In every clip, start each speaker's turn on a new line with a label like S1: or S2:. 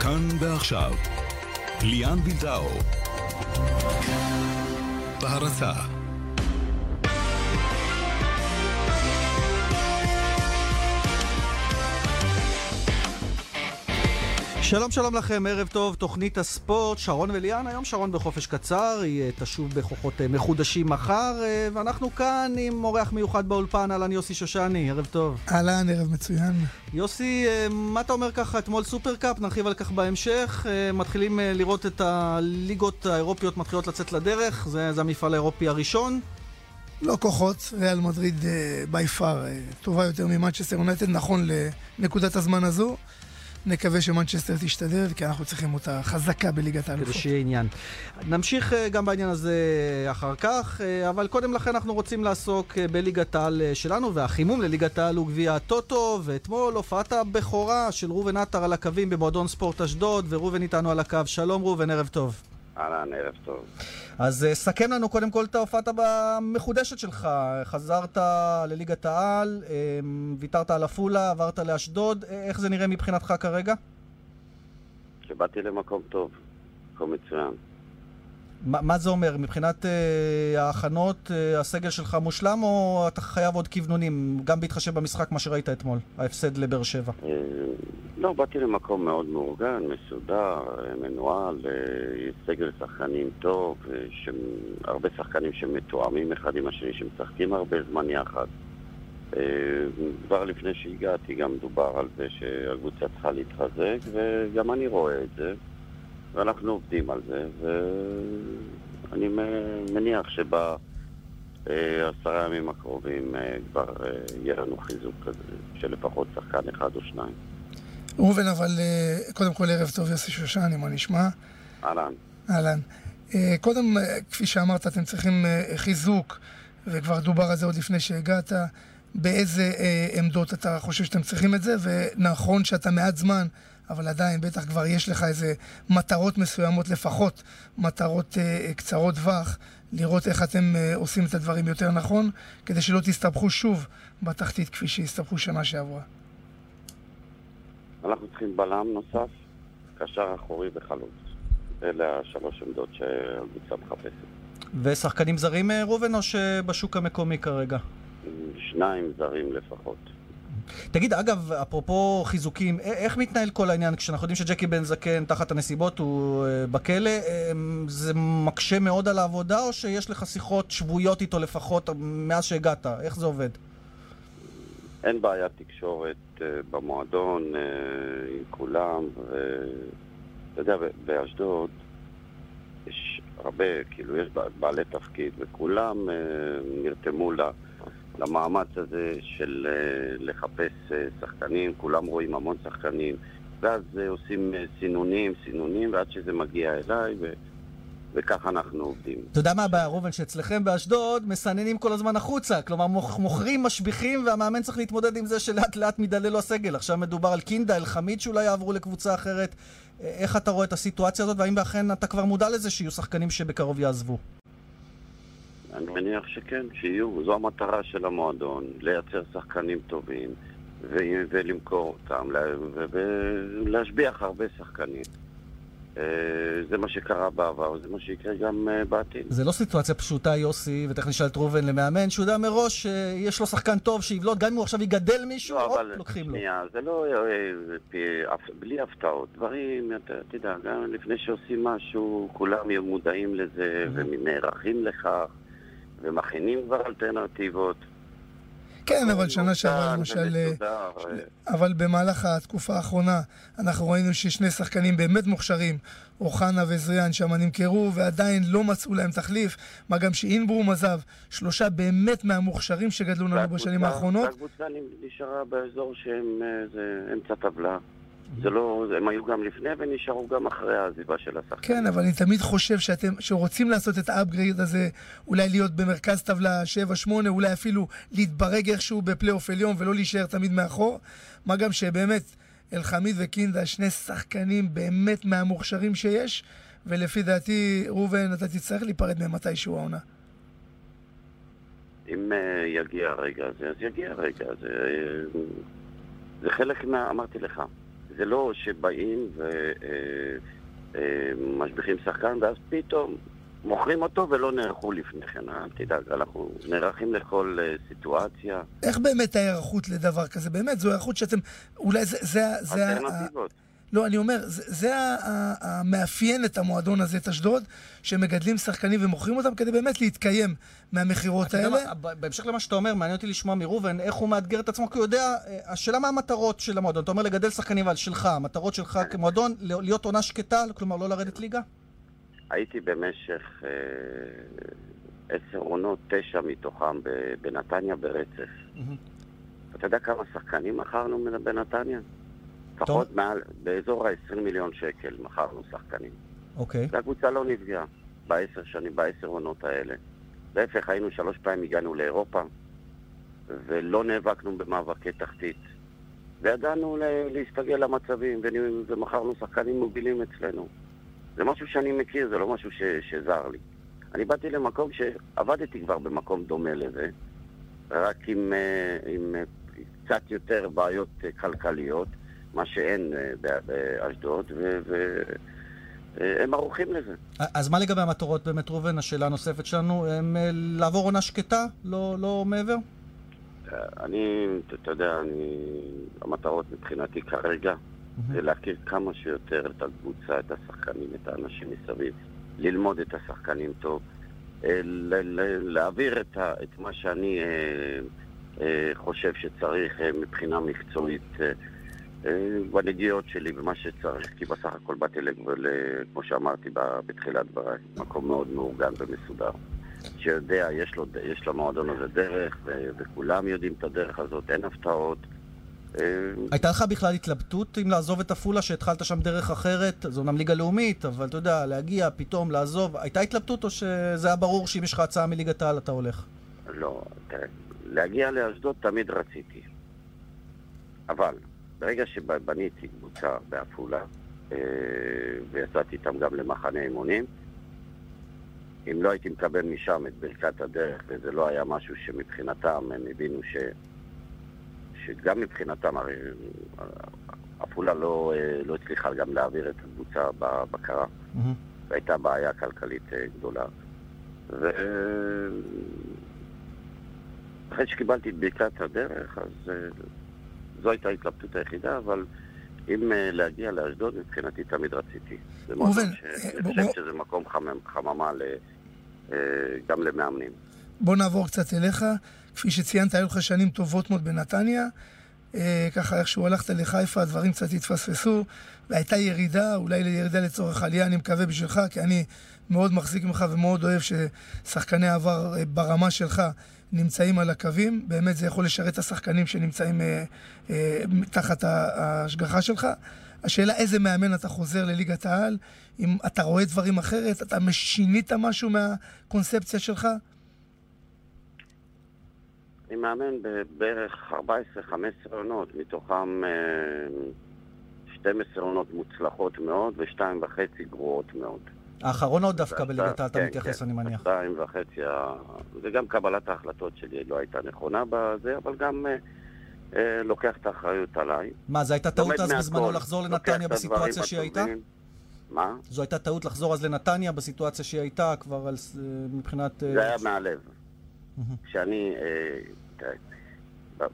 S1: כאן ועכשיו, ליאן וילדאו. בהרצה
S2: שלום שלום לכם, ערב טוב, תוכנית הספורט, שרון וליאן, היום שרון בחופש קצר, היא אה, תשוב בכוחות אה, מחודשים מחר, אה, ואנחנו כאן עם אורח מיוחד באולפן, אהלן יוסי שושני, ערב טוב.
S3: אהלן, ערב מצוין.
S2: יוסי, מה אתה אומר ככה, אתמול סופרקאפ, נרחיב על כך בהמשך, מתחילים לראות את הליגות האירופיות מתחילות לצאת לדרך, זה, זה המפעל האירופי הראשון.
S3: לא כוחות, ריאל מדריד by far טובה יותר ממנצ'סטר יונייטד, נכון לנקודת הזמן הזו. נקווה שמנצ'סטר תשתדל, כי אנחנו צריכים אותה חזקה בליגת האלופות.
S2: כדי שיהיה עניין. נמשיך אה, גם בעניין הזה אחר כך, אה, אבל קודם לכן אנחנו רוצים לעסוק אה, בליגת העל שלנו, והחימום לליגת העל הוא גביע הטוטו, ואתמול הופעת הבכורה של ראובן עטר על הקווים במועדון ספורט אשדוד, וראובן איתנו על הקו. שלום ראובן, ערב טוב.
S4: אהלן, ערב טוב.
S2: אז uh, סכם לנו קודם כל את ההופעת המחודשת שלך. חזרת לליגת העל, um, ויתרת על עפולה, עברת לאשדוד. איך זה נראה מבחינתך כרגע?
S4: שבאתי למקום טוב, מקום מצוין.
S2: ما, מה זה אומר? מבחינת uh, ההכנות, uh, הסגל שלך מושלם, או אתה חייב עוד כוונונים, גם בהתחשב במשחק, מה שראית אתמול, ההפסד לבאר שבע? Uh,
S4: לא, באתי למקום מאוד מאורגן, מסודר, מנוהל, סגל שחקנים טוב, הרבה שחקנים שמתואמים אחד עם השני, שמשחקים הרבה זמן יחד. כבר לפני שהגעתי גם דובר על זה שהקבוצה צריכה להתחזק, וגם אני רואה את זה. ואנחנו עובדים על זה, ואני מניח שבעשרה ימים הקרובים אה, כבר אה, יהיה לנו חיזוק כזה, של לפחות שחקן אחד או שניים.
S3: ראובן, אבל אה, קודם כל ערב טוב יוסי שושני, מה נשמע?
S4: אהלן.
S3: אהלן. קודם, כפי שאמרת, אתם צריכים חיזוק, וכבר דובר על זה עוד לפני שהגעת. באיזה עמדות אתה חושב שאתם צריכים את זה, ונכון שאתה מעט זמן אבל עדיין בטח כבר יש לך איזה מטרות מסוימות לפחות, מטרות אה, קצרות טווח, לראות איך אתם אה, עושים את הדברים יותר נכון, כדי שלא תסתבכו שוב בתחתית כפי שהסתבכו שנה שעברה.
S4: אנחנו צריכים בלם נוסף, קשר אחורי וחלוץ. אלה השלוש עמדות שהקבוצה מחפשת.
S2: ושחקנים זרים, אה, ראובן, או שבשוק המקומי כרגע?
S4: שניים זרים לפחות.
S2: תגיד, אגב, אפרופו חיזוקים, איך מתנהל כל העניין כשאנחנו יודעים שג'קי בן זקן, תחת הנסיבות, הוא אה, בכלא? אמ, זה מקשה מאוד על העבודה, או שיש לך שיחות שבועיות איתו לפחות מאז שהגעת? איך זה עובד?
S4: אין בעיית תקשורת uh, במועדון uh, עם כולם, ואתה יודע, באשדוד יש הרבה, כאילו, יש בעלי תפקיד, וכולם נרתמו לה. למאמץ הזה של אה, לחפש אה, שחקנים, כולם רואים המון שחקנים, ואז אה, עושים סינונים, סינונים, ועד שזה מגיע אליי, ו... וככה אנחנו עובדים.
S2: אתה יודע מה הבעיה, ראובן, שאצלכם באשדוד מסננים כל הזמן החוצה. כלומר, מוכרים, משביחים, והמאמן צריך להתמודד עם זה שלאט לאט מדלל לו הסגל. עכשיו מדובר על קינדה, אלחמיד שאולי יעברו לקבוצה אחרת. איך אתה רואה את הסיטואציה הזאת, והאם אכן אתה כבר מודע לזה שיהיו שחקנים שבקרוב יעזבו?
S4: אני מניח שכן, שיהיו. זו המטרה של המועדון, לייצר שחקנים טובים ו- ולמכור אותם, ולהשביח הרבה שחקנים. אה, זה מה שקרה בעבר, זה מה שיקרה גם אה, בעתיד.
S2: זה לא סיטואציה פשוטה, יוסי, ותכף נשאל את ראובן למאמן, שהוא יודע מראש שיש לו שחקן טוב שיבלוט, גם אם הוא עכשיו יגדל מישהו, לא, הופ, לוקחים לו.
S4: שנייה, זה לא... אה, בלי הפתעות. דברים, אתה יודע, גם לפני שעושים משהו, כולם יהיו מודעים לזה ונערכים לכך. ומכינים כבר אלטרנטיבות.
S3: כן, אבל שנה שעברה למשל... אה, אבל במהלך התקופה האחרונה אנחנו ראינו ששני שחקנים באמת מוכשרים, אוחנה וזריאן שם נמכרו ועדיין לא מצאו להם תחליף, מה גם שאינברום עזב, שלושה באמת מהמוכשרים שגדלו לנו בשנים האחרונות.
S4: הקבוצה נשארה באזור שהם אה, אמצע טבלה. זה לא, הם היו גם לפני ונשארו גם אחרי העזיבה של השחקן.
S3: כן, אבל אני תמיד חושב שאתם, שרוצים לעשות את האפגריד הזה, אולי להיות במרכז טבלה 7-8, אולי אפילו להתברג איכשהו בפלייאוף עליון ולא להישאר תמיד מאחור. מה גם שבאמת, אלחמיד וקינדה, שני שחקנים באמת מהמוכשרים שיש, ולפי דעתי, ראובן, אתה תצטרך להיפרד מהם מתישהו העונה.
S4: אם uh, יגיע הרגע הזה, אז יגיע הרגע הזה. זה חלק מה... אמרתי לך, זה לא שבאים ומשביחים אה, שחקן ואז פתאום מוכרים אותו ולא נערכו לפני כן, אל תדאג, אנחנו נערכים לכל סיטואציה.
S3: איך באמת ההיערכות לדבר כזה? באמת, זו היערכות שאתם... אולי זה... זה, זה
S4: אלטרנטיבות.
S3: לא, אני אומר, זה, זה המאפיין את המועדון הזה, את אשדוד, שמגדלים שחקנים ומוכרים אותם כדי באמת להתקיים מהמכירות האלה.
S2: מה, בהמשך למה שאתה אומר, מעניין אותי לשמוע מראובן איך הוא מאתגר את עצמו, כי הוא יודע, אה, השאלה מה המטרות של המועדון. אתה אומר לגדל שחקנים, אבל שלך, המטרות שלך כמועדון, להיות עונה שקטה, כלומר לא לרדת ליגה?
S4: הייתי במשך אה, עשר עונות, תשע מתוכם בנתניה ברצף. אתה יודע כמה שחקנים מכרנו בנתניה? לפחות מעל, באזור ה-20 מיליון שקל מכרנו שחקנים.
S2: אוקיי.
S4: והקבוצה לא נפגעה בעשר שנים, בעשר עונות האלה. להפך, היינו שלוש פעמים, הגענו לאירופה, ולא נאבקנו במאבקי תחתית. וידענו להסתגל למצבים, ומכרנו שחקנים מובילים אצלנו. זה משהו שאני מכיר, זה לא משהו ש, שזר לי. אני באתי למקום שעבדתי כבר במקום דומה לזה, רק עם, אה, עם אה, קצת יותר בעיות אה, כלכליות, מה שאין באשדוד, והם ערוכים לזה.
S2: אז מה לגבי המטרות באמת, ראובן? השאלה הנוספת שלנו, הם לעבור עונה שקטה, לא, לא מעבר?
S4: אני, אתה יודע, אני, המטרות מבחינתי כרגע זה להכיר כמה שיותר את הקבוצה, את השחקנים, את האנשים מסביב, ללמוד את השחקנים טוב, אה, להעביר את, ה, את מה שאני אה, אה, חושב שצריך מבחינה מקצועית בנגיעות שלי ומה שצריך, כי בסך הכל באתי, כמו שאמרתי בתחילת דבריי, מקום מאוד מאורגן ומסודר. שיודע, יש, לו, יש למועדון הזה דרך, וכולם יודעים את הדרך הזאת, אין הפתעות.
S2: אה, הייתה לך בכלל התלבטות אם לעזוב את עפולה, שהתחלת שם דרך אחרת? זו אומנם ליגה לאומית, אבל אתה יודע, להגיע, פתאום לעזוב, הייתה התלבטות או שזה היה ברור שאם יש לך הצעה מליגת העל אתה הולך?
S4: לא, תראה, להגיע לאשדוד תמיד רציתי. אבל, ברגע שבניתי קבוצה בעפולה, אה, ויצאתי איתם גם למחנה אימונים, אם לא הייתי מקבל משם את ברכת הדרך, וזה לא היה משהו שמבחינתם הם הבינו ש... שגם מבחינתם, הרי עפולה לא, אה, לא הצליחה גם להעביר את הקבוצה בבקרה, mm-hmm. והייתה בעיה כלכלית אה, גדולה. ואחרי שקיבלתי את ברכת הדרך, אז אה, זו הייתה ההתלבטות היחידה, אבל אם להגיע לאשדוד, מבחינתי תמיד רציתי. זה מקום שאני חושב שזה מקום חממה גם למאמנים.
S3: בוא נעבור קצת אליך. כפי שציינת, היו לך שנים טובות מאוד בנתניה. אה, ככה איכשהו הלכת לחיפה, הדברים קצת התפספסו, והייתה ירידה, אולי ירידה לצורך עלייה, אני מקווה בשבילך, כי אני מאוד מחזיק ממך ומאוד אוהב ששחקני עבר אה, ברמה שלך נמצאים על הקווים. באמת זה יכול לשרת את השחקנים שנמצאים אה, אה, תחת ההשגחה שלך. השאלה איזה מאמן אתה חוזר לליגת העל, אם אתה רואה דברים אחרת, אתה משינית משהו מהקונספציה שלך?
S4: אני מאמן בערך 14-15 עונות, מתוכם 12 אה, עונות מוצלחות מאוד ושתיים וחצי גרועות מאוד.
S2: האחרונות דווקא בליגת העל אתה כן, מתייחס,
S4: כן,
S2: אני מניח.
S4: שתיים וחצי, וגם קבלת ההחלטות שלי לא הייתה נכונה בזה, אבל גם אה, אה, לוקח את האחריות עליי.
S2: מה, זו הייתה טעות אז בזמנו לחזור לנתניה בסיטואציה שהיא הייתה?
S4: מה?
S2: זו הייתה טעות לחזור אז לנתניה בסיטואציה שהיא הייתה כבר על, מבחינת...
S4: זה היה מהלב. כשאני, אה,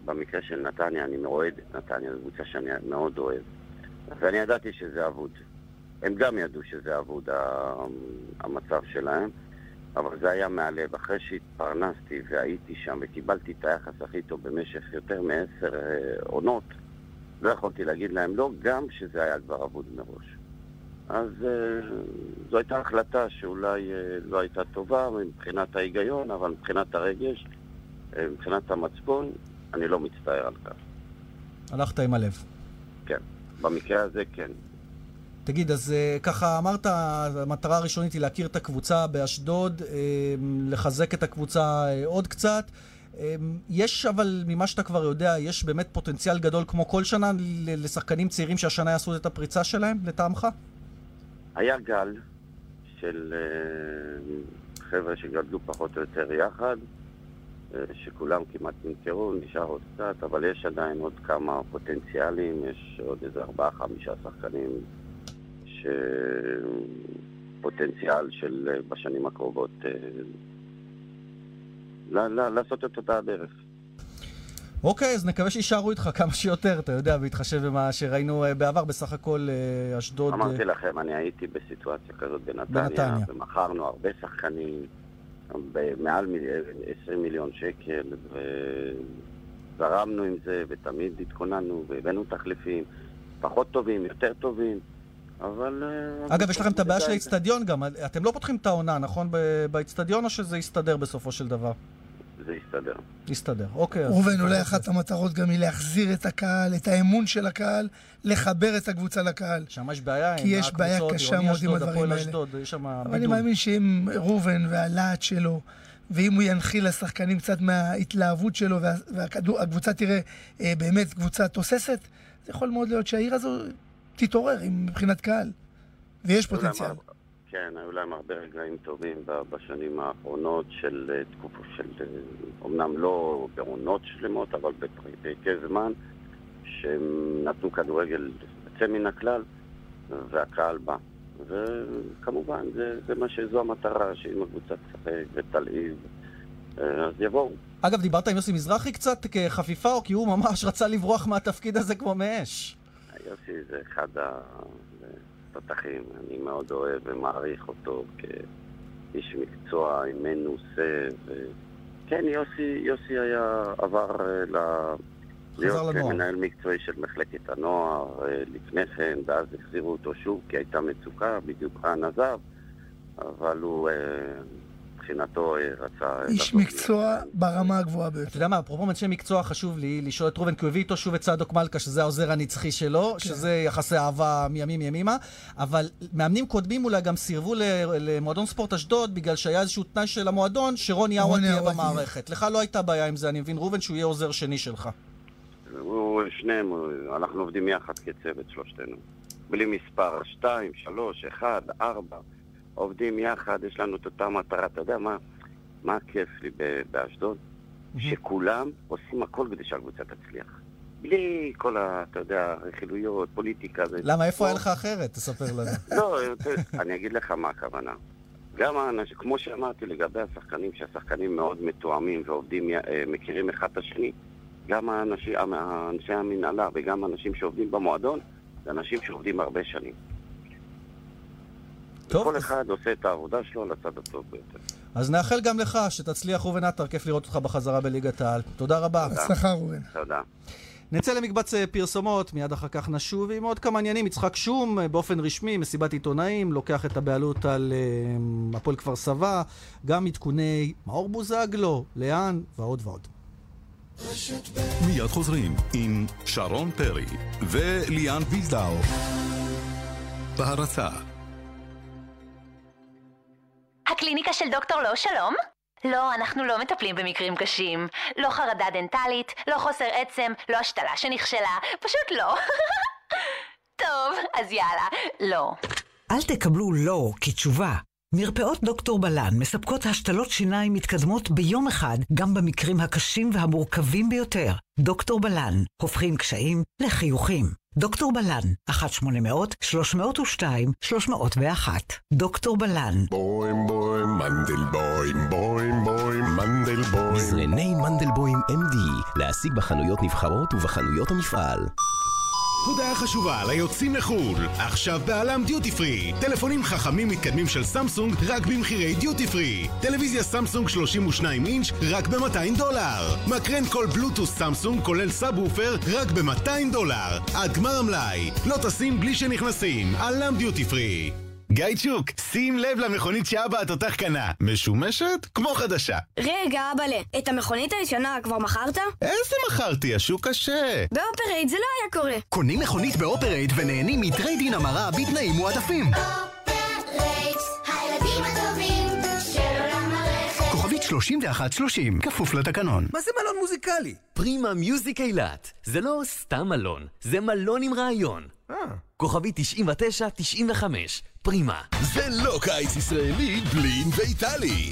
S4: במקרה של נתניה, אני את נתניה, זו קבוצה שאני מאוד אוהב. ואני ידעתי שזה אבוד. הם גם ידעו שזה אבוד המצב שלהם, אבל זה היה מהלב. אחרי שהתפרנסתי והייתי שם וקיבלתי את היחס הכי טוב במשך יותר מעשר אה, עונות, לא יכולתי להגיד להם לא, גם שזה היה כבר אבוד מראש. אז uh, זו הייתה החלטה שאולי uh, לא הייתה טובה מבחינת ההיגיון, אבל מבחינת הרגש, מבחינת המצפון, אני לא מצטער על כך.
S2: הלכת עם הלב.
S4: כן, במקרה הזה כן.
S2: תגיד, אז uh, ככה אמרת, המטרה הראשונית היא להכיר את הקבוצה באשדוד, uh, לחזק את הקבוצה uh, עוד קצת. יש אבל, ממה שאתה כבר יודע, יש באמת פוטנציאל גדול כמו כל שנה לשחקנים צעירים שהשנה יעשו את הפריצה שלהם, לטעמך?
S4: היה גל של חבר'ה שגדלו פחות או יותר יחד, שכולם כמעט נמכרו, נשאר עוד קצת, אבל יש עדיין עוד כמה פוטנציאלים, יש עוד איזה ארבעה, חמישה שחקנים שפוטנציאל של בשנים הקרובות לעשות את אותה הדרך.
S2: אוקיי, אז נקווה שיישארו איתך כמה שיותר, אתה יודע, בהתחשב במה שראינו בעבר, בסך הכל אשדוד...
S4: אמרתי לכם, אני הייתי בסיטואציה כזאת בנתניה, בנתניה. ומכרנו הרבה שחקנים. במעל 20 מיליון שקל, וזרמנו עם זה, ותמיד התכוננו, והבאנו תחליפים, פחות טובים, יותר טובים, אבל...
S2: אה, אגב, יש לכם את הבעיה של האיצטדיון גם. אתם לא פותחים את העונה, נכון, באיצטדיון, או שזה יסתדר בסופו של דבר?
S4: זה יסתדר.
S2: יסתדר, אוקיי.
S3: ראובן, אולי אחת המטרות גם היא להחזיר את הקהל, את האמון של הקהל, לחבר את הקבוצה לקהל.
S2: שם יש בעיה
S3: כי יש בעיה קשה מאוד עם הדברים האלה. אבל אני מאמין שאם ראובן והלהט שלו, ואם הוא ינחיל לשחקנים קצת מההתלהבות שלו, והקבוצה תראה אה, באמת קבוצה תוססת, זה יכול מאוד להיות שהעיר הזו תתעורר מבחינת קהל. ויש פוטנציאל.
S4: כן, היו להם הרבה רגעים טובים בשנים האחרונות של אה, תקופה של, אומנם אה, לא בעונות שלמות, אבל בפרקי זמן, שהם נתנו כדורגל יוצא מן הכלל, והקהל בא. וכמובן, זה, זה מה שזו המטרה, שאם הקבוצה תשחק ותלעיב, אה, אז יבואו.
S2: אגב, דיברת עם יוסי מזרחי קצת כחפיפה, או כי הוא ממש רצה לברוח מהתפקיד הזה כמו מאש?
S4: יוסי זה אחד ה... תותחים. אני מאוד אוהב ומעריך אותו כאיש מקצוע מנוסה. ו... כן, יוסי, יוסי היה עבר uh, ל... להיות. מנהל מקצועי של מחלקת הנוער uh, לפני כן, ואז החזירו אותו שוב כי הייתה מצוקה, בדיוק רן עזב, אבל הוא... מבחינתו אה, רצה...
S3: איש מקצוע ברמה הגבוהה ביותר.
S2: אתה יודע מה, אפרופו אנשי מקצוע, חשוב לי לשאול את ראובן, כי הוא הביא איתו שוב את צדוק מלכה, שזה העוזר הנצחי שלו, כן. שזה יחסי אהבה מימים ימימה, אבל מאמנים קודמים אולי גם סירבו למועדון ספורט אשדוד, בגלל שהיה איזשהו תנאי של המועדון, שרוני עווד תהיה במערכת. לך לא הייתה בעיה עם זה, אני מבין, ראובן, שהוא יהיה עוזר שני שלך.
S4: הוא, שניהם, אנחנו עובדים יחד כצוות, שלושתנו. בלי מספר 2, 3, 1, 4. עובדים יחד, יש לנו את אותה מטרה. אתה יודע מה, מה הכיף לי באשדוד? שכולם עושים הכל כדי שהקבוצה תצליח. בלי כל ה... אתה יודע, רכילויות, פוליטיקה.
S2: למה, איפה היה לך אחרת? תספר לנו.
S4: לא, אני אגיד לך מה הכוונה. גם האנשים, כמו שאמרתי לגבי השחקנים, שהשחקנים מאוד מתואמים ועובדים, אה, מכירים אחד את השני, גם האנשי, אנשי המנהלה וגם האנשים שעובדים במועדון, זה אנשים שעובדים הרבה שנים. טוב. כל אחד עושה את העבודה שלו על הצד הטוב ביותר.
S2: אז נאחל גם לך שתצליח ראובן עטר, כיף לראות אותך בחזרה בליגת העל. תודה רבה.
S3: הצלחה ראובן.
S4: תודה.
S2: נצא למקבץ אה, פרסומות, מיד אחר כך נשוב עם עוד כמה עניינים. יצחק שום, אה, באופן רשמי, מסיבת עיתונאים, לוקח את הבעלות על uh, הפועל כפר סבא, גם עדכוני מאור בוזגלו, לאן ועוד ועוד.
S5: מיד חוזרים עם שרון פרי וליאן וילדאו. בהרצה
S6: הקליניקה של דוקטור לא שלום? לא, אנחנו לא מטפלים במקרים קשים. לא חרדה דנטלית, לא חוסר עצם, לא השתלה שנכשלה, פשוט לא. טוב, אז יאללה, לא.
S7: אל תקבלו לא כתשובה. מרפאות דוקטור בלן מספקות השתלות שיניים מתקדמות ביום אחד, גם במקרים הקשים והמורכבים ביותר. דוקטור בלן, הופכים קשיים לחיוכים. דוקטור בלן, 1-800-302-301. דוקטור בלן.
S8: בוים בוים מנדלבוים בוים בוים מנדלבוים.
S9: מזרני מנדלבוים MD, להשיג בחנויות נבחרות ובחנויות המפעל.
S5: הודעה חשובה ליוצאים לחו"ל, עכשיו בא.ל.מ דיוטי פרי. טלפונים חכמים מתקדמים של סמסונג רק במחירי דיוטי פרי. טלוויזיה סמסונג 32 אינץ' רק ב-200 דולר. מקרן קול בלוטוס סמסונג כולל סאב וופר רק ב-200 דולר. עד גמר המלאי. לא טסים בלי שנכנסים. א.ל.מ דיוטי פרי. גיא צ'וק, שים לב למכונית שאבא התותח קנה. משומשת? כמו חדשה.
S10: רגע, אבאלה, את המכונית הישנה כבר מכרת?
S5: איזה מכרתי? השוק קשה.
S10: באופרייט זה לא היה קורה.
S11: קונים מכונית באופרייט ונהנים מ trade-in המרה בתנאים מועדפים. 3130, כפוף לתקנון.
S12: מה זה מלון מוזיקלי? פרימה מיוזיק אילת. זה לא סתם מלון, זה מלון עם רעיון. אה. כוכבי 99-95, פרימה.
S5: זה לא קיץ ישראלי בלי אינוויטלי.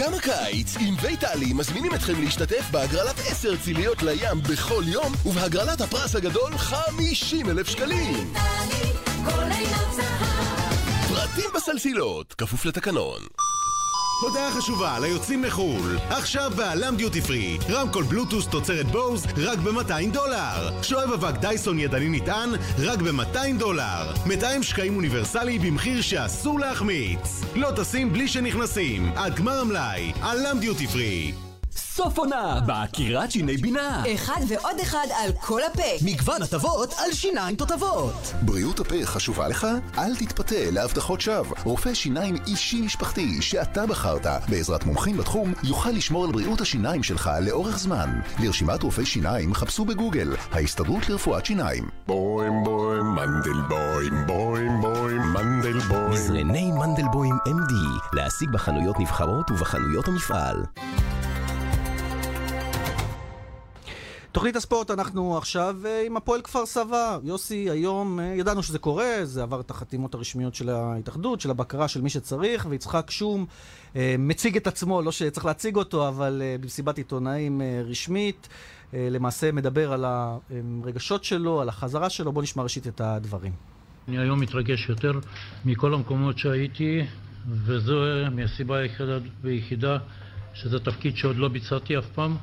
S8: גם הקיץ, עם ויטלי מזמינים אתכם להשתתף בהגרלת עשר ציליות לים בכל יום, ובהגרלת הפרס הגדול 50 אלף שקלים. פרטים בסלסילות, כפוף לתקנון.
S1: הודעה חשובה ליוצאים לחו"ל. עכשיו בעלם דיוטי פרי. רמקול בלוטוס תוצרת בוז רק ב-200 דולר. שואב אבק דייסון ידני נטען רק ב-200 דולר. מתאם שקעים אוניברסלי במחיר שאסור להחמיץ. לא טסים בלי שנכנסים. עד גמר המלאי. עלם דיוטי פרי.
S13: סוף עונה בעקירת שיני בינה.
S14: אחד ועוד אחד על כל הפה.
S13: מגוון הטבות על שיניים תותבות.
S15: בריאות הפה חשובה לך? אל תתפתה להבטחות שווא. רופא שיניים אישי משפחתי שאתה בחרת, בעזרת מומחים בתחום, יוכל לשמור על בריאות השיניים שלך לאורך זמן. לרשימת רופאי שיניים חפשו בגוגל, ההסתדרות לרפואת שיניים.
S8: בוים בוים מנדלבוים בוים בוים מנדלבוים
S9: מזרני מנדלבוים MD, להשיג בחנויות נבחרות ובחנויות המפעל.
S2: תוכנית הספורט, אנחנו עכשיו אה, עם הפועל כפר סבא. יוסי, היום אה, ידענו שזה קורה, זה עבר את החתימות הרשמיות של ההתאחדות, של הבקרה של מי שצריך, ויצחק שום אה, מציג את עצמו, לא שצריך להציג אותו, אבל במסיבת עיתונאים רשמית, למעשה מדבר על הרגשות שלו, על החזרה שלו. בואו נשמע ראשית את הדברים.
S16: אני היום מתרגש יותר מכל המקומות שהייתי, וזו מהסיבה היחידה ויחידה שזה תפקיד שעוד לא ביצעתי אף פעם,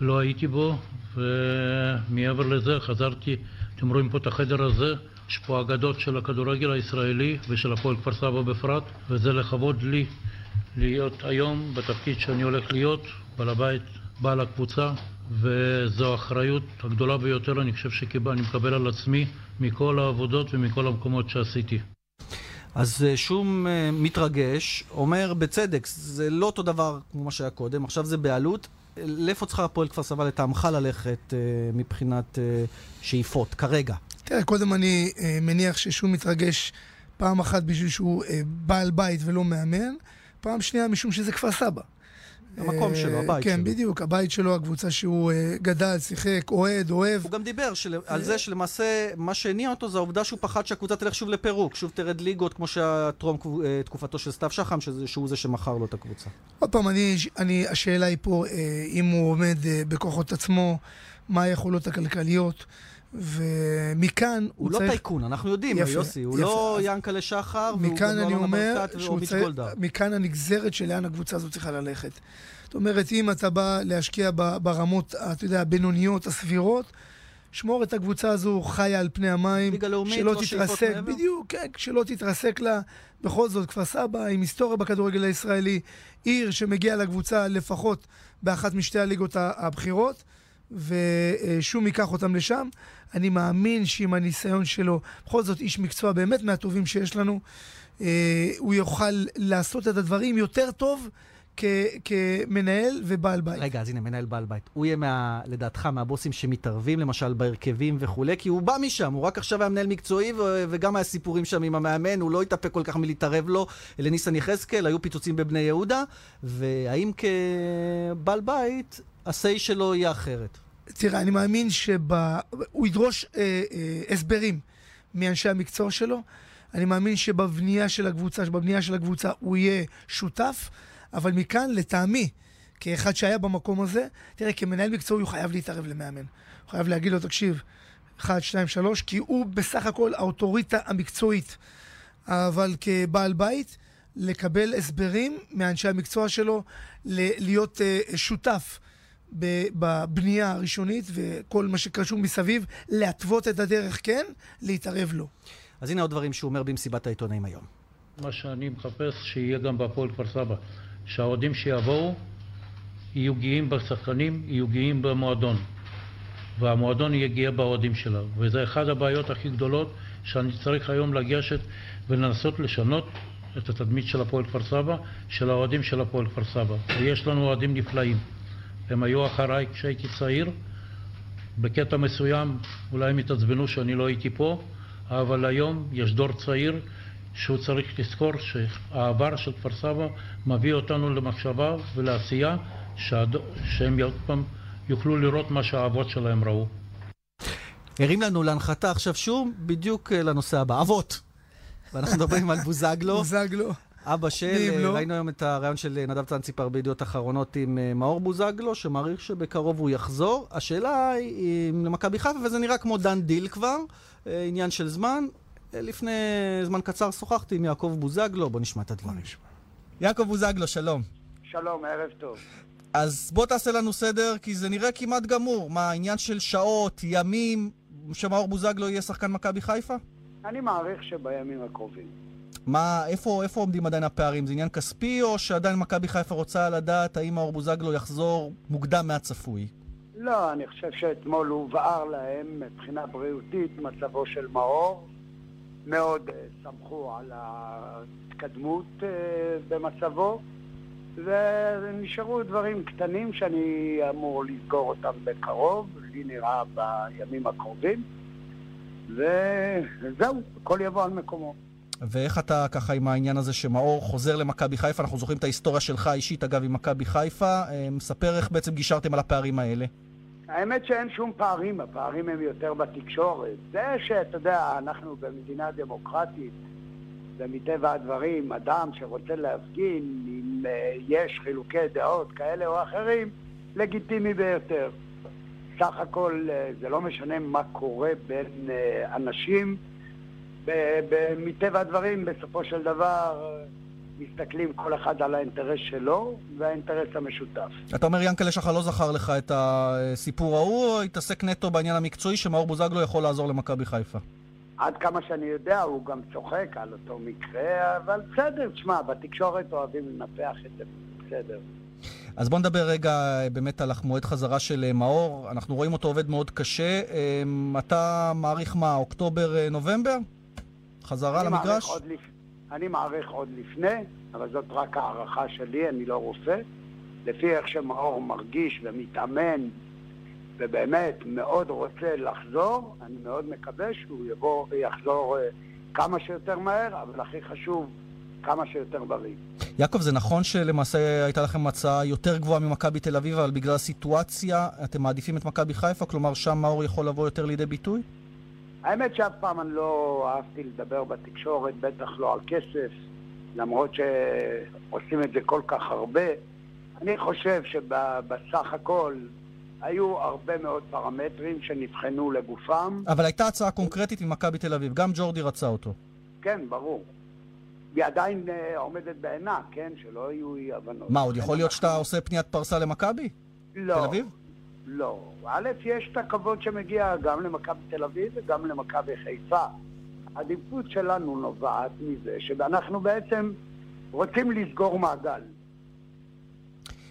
S16: לא הייתי בו, ומעבר לזה חזרתי, אתם רואים פה את החדר הזה, יש פה אגדות של הכדורגל הישראלי ושל הפועל כפר סבא בפרט, וזה לכבוד לי להיות היום בתפקיד שאני הולך להיות, בעל הבית, בעל הקבוצה, וזו האחריות הגדולה ביותר, אני חושב שאני מקבל על עצמי מכל העבודות ומכל המקומות שעשיתי.
S2: אז אה, שום uh, מתרגש, אומר בצדק, זה לא אותו דבר כמו מה שהיה קודם, עכשיו זה בעלות. לאיפה צריכה הפועל כפר סבא לטעמך ללכת uh, מבחינת uh, שאיפות, כרגע?
S3: תראה, קודם אני uh, מניח ששום מתרגש פעם אחת בשביל שהוא בעל בית ולא מאמן, פעם שנייה משום שזה כפר סבא.
S2: המקום
S3: אה,
S2: שלו, הבית
S3: כן,
S2: שלו.
S3: כן, בדיוק, הבית שלו, הקבוצה שהוא אה, גדל, שיחק, אוהד, אוהב.
S2: הוא גם דיבר של... על זה שלמעשה מה שהניע אותו זה העובדה שהוא פחד שהקבוצה תלך שוב לפירוק, שוב תרד ליגות כמו שהטרום אה, תקופתו של סתיו שחם, שזה, שהוא זה שמכר לו את הקבוצה.
S3: עוד פעם, אני, אני, השאלה היא פה, אה, אם הוא עומד אה, בכוחות עצמו, מה היכולות הכלכליות. ומכאן הוא,
S2: הוא
S3: צריך...
S2: לא טייקון, אנחנו יודעים,
S3: יפה,
S2: יוסי, הוא
S3: יפה.
S2: לא ינקלה שחר, והוא גם לא ברקת ואוביץ'
S3: צריך...
S2: גולדהר.
S3: מכאן הנגזרת של לאן הקבוצה הזאת צריכה ללכת. זאת אומרת, אם אתה בא להשקיע ברמות, אתה יודע, הבינוניות, הסבירות, שמור את הקבוצה הזו חיה על פני המים.
S2: ליגה לאומית,
S3: שלא
S2: לא
S3: תתרסק? בדיוק, כן, שלא תתרסק לה. בכל זאת, כפר סבא עם היסטוריה בכדורגל הישראלי, עיר שמגיעה לקבוצה לפחות באחת משתי הליגות הבכירות, ושום ייקח אותם לשם. אני מאמין שעם הניסיון שלו, בכל זאת איש מקצוע באמת מהטובים שיש לנו, אה, הוא יוכל לעשות את הדברים יותר טוב כ- כמנהל ובעל בית.
S2: רגע, אז הנה, מנהל בעל בית. הוא יהיה, מה, לדעתך, מהבוסים שמתערבים, למשל, בהרכבים וכולי, כי הוא בא משם, הוא רק עכשיו היה מנהל מקצועי, ו- וגם סיפורים שם עם המאמן, הוא לא התאפק כל כך מלהתערב לו, לניסן יחזקאל, היו פיצוצים בבני יהודה, והאם כבעל בית, ה-say שלו יהיה אחרת?
S3: תראה, אני מאמין שהוא ידרוש אה, אה, הסברים מאנשי המקצוע שלו. אני מאמין שבבנייה של הקבוצה, שבבנייה של הקבוצה הוא יהיה שותף, אבל מכאן, לטעמי, כאחד שהיה במקום הזה, תראה, כמנהל מקצועי הוא חייב להתערב למאמן. הוא חייב להגיד לו, תקשיב, 1, 2, 3, כי הוא בסך הכל האוטוריטה המקצועית. אבל כבעל בית, לקבל הסברים מאנשי המקצוע שלו, להיות אה, שותף. ב- בבנייה הראשונית וכל מה שקשור מסביב, להתוות את הדרך כן, להתערב לא.
S2: אז הנה עוד דברים שהוא אומר במסיבת העיתונאים היום.
S16: מה שאני מחפש שיהיה גם בהפועל כפר סבא, שהאוהדים שיבואו יהיו גאים בשחקנים, יהיו גאים במועדון. והמועדון יהיה גאה באוהדים שלה. וזה אחת הבעיות הכי גדולות שאני צריך היום לגשת ולנסות לשנות את התדמית של הפועל כפר סבא, של האוהדים של הפועל כפר סבא. ויש לנו אוהדים נפלאים. הם היו אחריי כשהייתי צעיר. בקטע מסוים אולי הם התעצבנו שאני לא הייתי פה, אבל היום יש דור צעיר שהוא צריך לזכור שהעבר של כפר סבא מביא אותנו למחשבה ולעשייה שהד... שהם עוד פעם יוכלו לראות מה שהאבות שלהם ראו.
S2: הרים לנו להנחתה עכשיו שוב, בדיוק אה, לנושא הבא. אבות. ואנחנו מדברים על בוזגלו.
S3: בוזגלו.
S2: אבא של,
S3: לא?
S2: ראינו היום את הרעיון של נדב צנציפר בידיעות אחרונות עם אה, מאור בוזגלו, שמעריך שבקרוב הוא יחזור. השאלה היא אם למכבי חיפה, וזה נראה כמו דן דיל כבר, אה, עניין של זמן. אה, לפני זמן קצר שוחחתי עם יעקב בוזגלו, בוא נשמע את הדברים. יעקב בוזגלו, שלום.
S17: שלום, ערב טוב.
S2: אז בוא תעשה לנו סדר, כי זה נראה כמעט גמור. מה, עניין של שעות, ימים, שמאור בוזגלו יהיה שחקן מכבי חיפה?
S17: אני מעריך שבימים הקרובים.
S2: מה, איפה, איפה עומדים עדיין הפערים? זה עניין כספי, או שעדיין מכבי חיפה רוצה לדעת האם מאור בוזגלו יחזור מוקדם מהצפוי?
S17: לא, אני חושב שאתמול הובהר להם מבחינה בריאותית מצבו של מאור. מאוד uh, סמכו על ההתקדמות uh, במצבו, ונשארו דברים קטנים שאני אמור לסגור אותם בקרוב, לי נראה בימים הקרובים, וזהו, הכל יבוא על מקומו.
S2: ואיך אתה ככה עם העניין הזה שמאור חוזר למכבי חיפה? אנחנו זוכרים את ההיסטוריה שלך האישית, אגב, עם מכבי חיפה. אה, מספר איך בעצם גישרתם על הפערים האלה.
S17: האמת שאין שום פערים, הפערים הם יותר בתקשורת. זה שאתה יודע, אנחנו במדינה דמוקרטית, ומטבע הדברים, אדם שרוצה להפגין, אם uh, יש חילוקי דעות כאלה או אחרים, לגיטימי ביותר. סך הכל uh, זה לא משנה מה קורה בין אנשים. מטבע הדברים, בסופו של דבר, מסתכלים כל אחד על האינטרס שלו והאינטרס המשותף.
S2: אתה אומר, ינקלה שחר לא זכר לך את הסיפור ההוא, או התעסק נטו בעניין המקצועי שמאור בוזגלו יכול לעזור למכבי חיפה?
S17: עד כמה שאני יודע, הוא גם צוחק על אותו מקרה, אבל בסדר, תשמע, בתקשורת אוהבים לנפח את זה, בסדר.
S2: אז בוא נדבר רגע באמת על המועד חזרה של אה, מאור. אנחנו רואים אותו עובד מאוד קשה. אתה מעריך מה, אוקטובר-נובמבר? חזרה למגרש?
S17: לפ... אני מעריך עוד לפני, אבל זאת רק הערכה שלי, אני לא רופא. לפי איך שמאור מרגיש ומתאמן ובאמת מאוד רוצה לחזור, אני מאוד מקווה שהוא יבוא ויחזור אה, כמה שיותר מהר, אבל הכי חשוב, כמה שיותר בריא.
S2: יעקב, זה נכון שלמעשה הייתה לכם הצעה יותר גבוהה ממכבי תל אביב, אבל בגלל הסיטואציה אתם מעדיפים את מכבי חיפה? כלומר, שם מאור יכול לבוא יותר לידי ביטוי?
S17: האמת שאף פעם אני לא אהבתי לדבר בתקשורת, בטח לא על כסף, למרות שעושים את זה כל כך הרבה. אני חושב שבסך הכל היו הרבה מאוד פרמטרים שנבחנו לגופם.
S2: אבל הייתה הצעה קונקרטית ממכבי תל אביב, גם ג'ורדי רצה אותו.
S17: כן, ברור. היא עדיין uh, עומדת בעינה, כן? שלא יהיו אי הבנות.
S2: מה, עוד יכול להיות שאתה עושה פניית פרסה למכבי?
S17: לא.
S2: תל אביב?
S17: לא. א', יש את הכבוד שמגיע גם למכבי תל אביב וגם למכבי חיפה. העדיפות שלנו נובעת מזה שאנחנו בעצם רוצים לסגור מעגל.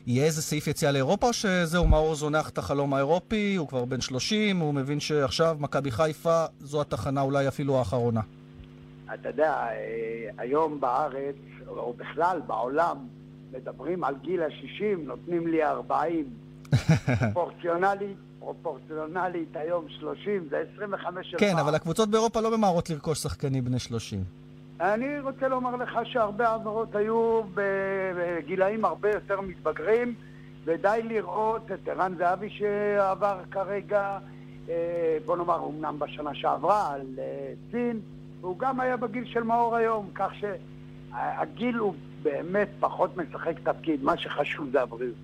S2: יהיה איזה סעיף יציאה לאירופה, או שזהו, מאור זונח את החלום האירופי, הוא כבר בן 30, הוא מבין שעכשיו מכבי חיפה זו התחנה אולי אפילו האחרונה.
S17: אתה יודע, אה, היום בארץ, או בכלל בעולם, מדברים על גיל ה-60, נותנים לי 40. פרופורציונלית, פרופורציונלית היום 30, זה 25
S2: שלך. כן, אבל הקבוצות באירופה לא ממהרות לרכוש שחקנים בני 30.
S17: אני רוצה לומר לך שהרבה העברות היו בגילאים הרבה יותר מתבגרים, ודי לראות את ערן זהבי שעבר כרגע, אה, בוא נאמר, אמנם בשנה שעברה, על אה, סין, והוא גם היה בגיל של מאור היום, כך שהגיל הוא באמת פחות משחק תפקיד, מה שחשוב זה הבריאות.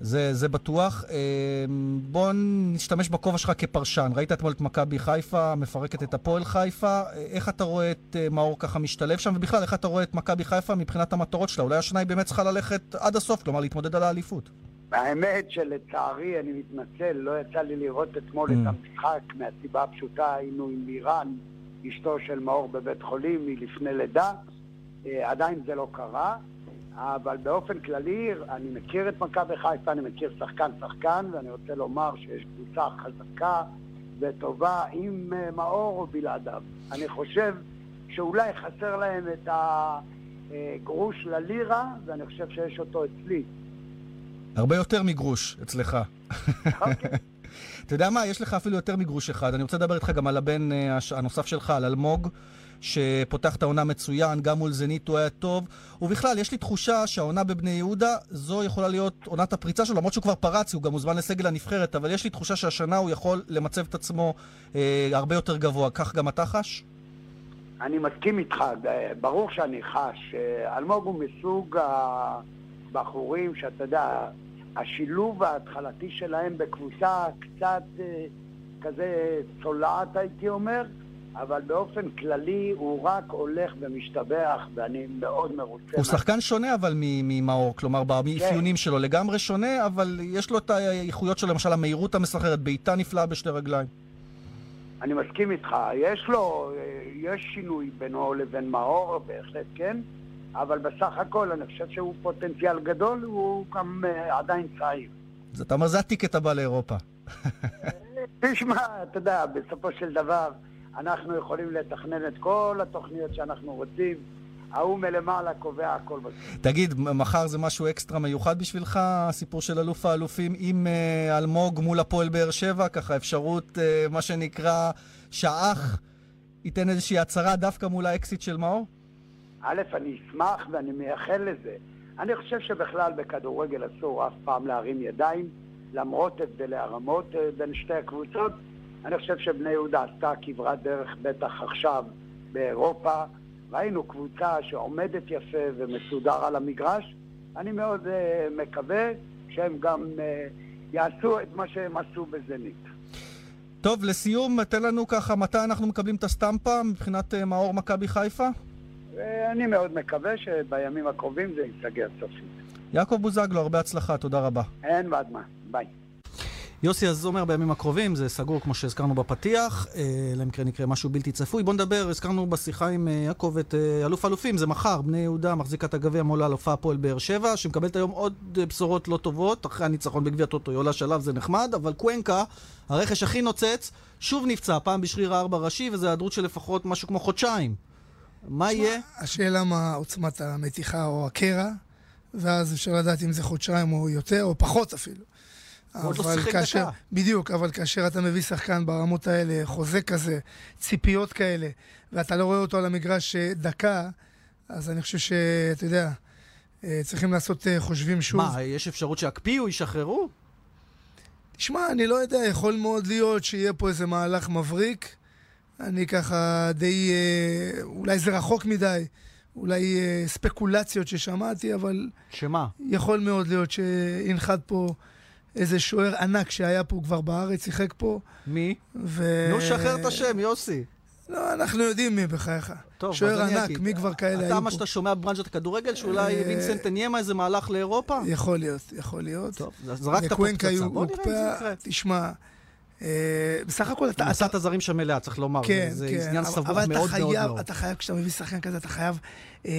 S2: זה, זה בטוח. אמ, בוא נשתמש בכובע שלך כפרשן. ראית אתמול את מכבי חיפה, מפרקת את הפועל חיפה. איך אתה רואה את אה, מאור ככה משתלב שם? ובכלל, איך אתה רואה את מכבי חיפה מבחינת המטרות שלה? אולי השנה היא באמת צריכה ללכת עד הסוף, כלומר להתמודד על האליפות.
S17: האמת שלצערי, אני מתנצל, לא יצא לי לראות אתמול mm. את המשחק מהסיבה הפשוטה, היינו עם לירן, אשתו של מאור בבית חולים, מלפני לידה. אה, עדיין זה לא קרה. אבל באופן כללי, אני מכיר את מכבי חיפה, אני מכיר שחקן-שחקן, ואני רוצה לומר שיש קבוצה חזקה וטובה עם אה, מאור או בלעדיו. אני חושב שאולי חסר להם את הגרוש ללירה, ואני חושב שיש אותו אצלי.
S2: הרבה יותר מגרוש אצלך. אוקיי. אתה יודע מה, יש לך אפילו יותר מגרוש אחד. אני רוצה לדבר איתך גם על הבן אה, הנוסף שלך, על אלמוג. שפותח את העונה מצוין, גם מול זנית הוא היה טוב. ובכלל, יש לי תחושה שהעונה בבני יהודה, זו יכולה להיות עונת הפריצה שלו, למרות שהוא כבר פרץ, הוא גם מוזמן לסגל הנבחרת, אבל יש לי תחושה שהשנה הוא יכול למצב את עצמו אה, הרבה יותר גבוה. כך גם אתה חש?
S17: אני מסכים איתך, ברור שאני חש. אלמוג הוא מסוג הבחורים שאתה יודע, השילוב ההתחלתי שלהם בקבוצה קצת כזה צולעת הייתי אומר, אבל באופן כללי הוא רק הולך ומשתבח, ואני מאוד מרוצה.
S2: הוא שחקן שונה אבל ממאור, כלומר באפיונים כן. שלו לגמרי שונה, אבל יש לו את האיכויות שלו, למשל המהירות המסחררת, בעיטה נפלאה בשתי רגליים.
S17: אני מסכים איתך, יש לו, יש שינוי בינו לבין מאור, בהחלט כן, אבל בסך הכל אני חושב שהוא פוטנציאל גדול, הוא גם uh, עדיין צעיר.
S2: אז אתה אומר, זה הטיקט הבא לאירופה.
S17: תשמע, אתה יודע, בסופו של דבר, אנחנו יכולים לתכנן את כל התוכניות שאנחנו רוצים. ההוא מלמעלה קובע הכל בסוף.
S2: תגיד, מחר זה משהו אקסטרה מיוחד בשבילך, הסיפור של אלוף האלופים עם uh, אלמוג מול הפועל באר שבע? ככה אפשרות, uh, מה שנקרא, שהאח ייתן איזושהי הצהרה דווקא מול האקסיט של מאור?
S17: א', אני אשמח ואני מייחל לזה. אני חושב שבכלל בכדורגל אסור אף פעם להרים ידיים, למרות הבדלי הרמות uh, בין שתי הקבוצות. אני חושב שבני יהודה עשתה כברת דרך בטח עכשיו באירופה. ראינו קבוצה שעומדת יפה ומסודר על המגרש. אני מאוד uh, מקווה שהם גם uh, יעשו את מה שהם עשו בזנית.
S2: טוב, לסיום, תן לנו ככה, מתי אנחנו מקבלים את הסטמפה מבחינת uh, מאור מכבי חיפה?
S17: אני מאוד מקווה שבימים הקרובים זה ייסגר סופית.
S2: יעקב בוזגלו, הרבה הצלחה, תודה רבה.
S17: אין בעד מה, ביי.
S2: יוסי אז אומר בימים הקרובים, זה סגור כמו שהזכרנו בפתיח, אה, אלא אם כן יקרה משהו בלתי צפוי. בוא נדבר, הזכרנו בשיחה עם אה, יעקב את אה, אלוף אלופים, זה מחר, בני יהודה מחזיקת הגביע מול אלופה הפועל באר שבע, שמקבלת היום עוד בשורות לא טובות, אחרי הניצחון בגביע טוטו, היא עולה שלב, זה נחמד, אבל קוונקה, הרכש הכי נוצץ, שוב נפצע, פעם בשריר הארבע ראשי, וזו היעדרות של לפחות משהו כמו חודשיים. מה יהיה?
S3: השאלה מה עוצמת המתיחה או הקרע, ואז אפשר לדעת אם זה חודשיים או יותר, או פחות אפילו.
S2: הוא עוד לא שיחק דקה.
S3: בדיוק, אבל כאשר אתה מביא שחקן ברמות האלה, חוזה כזה, ציפיות כאלה, ואתה לא רואה אותו על המגרש אה, דקה, אז אני חושב שאתה יודע, אה, צריכים לעשות אה, חושבים שוב.
S2: מה, יש אפשרות שיקפיאו, ישחררו?
S3: תשמע, אני לא יודע, יכול מאוד להיות שיהיה פה איזה מהלך מבריק. אני ככה די... אולי זה רחוק מדי. אולי ספקולציות ששמעתי, אבל...
S2: שמה?
S3: יכול מאוד להיות שינחת פה איזה שוער ענק שהיה פה כבר בארץ, שיחק פה.
S2: מי? ו... נו, שחרר את השם, יוסי.
S3: לא, אנחנו יודעים מי בחייך. טוב, שוער ענק. מי כבר כאלה היו פה.
S2: אתה מה שאתה שומע בברנז'ת הכדורגל, שאולי אה, וינסנט אניימה איזה מהלך לאירופה?
S3: יכול להיות, יכול להיות.
S2: טוב, זרקת פה פצצה, בוא נראה אם זה יקרה.
S3: תשמע, אה, בסך הכל אתה...
S2: מסעת הזרים שם מלאה, צריך לומר. כן, זה כן. עניין סבוך מאוד מאוד
S3: מאוד. אתה חייב, כשאתה מביא שחקן כזה, אתה חייב אה,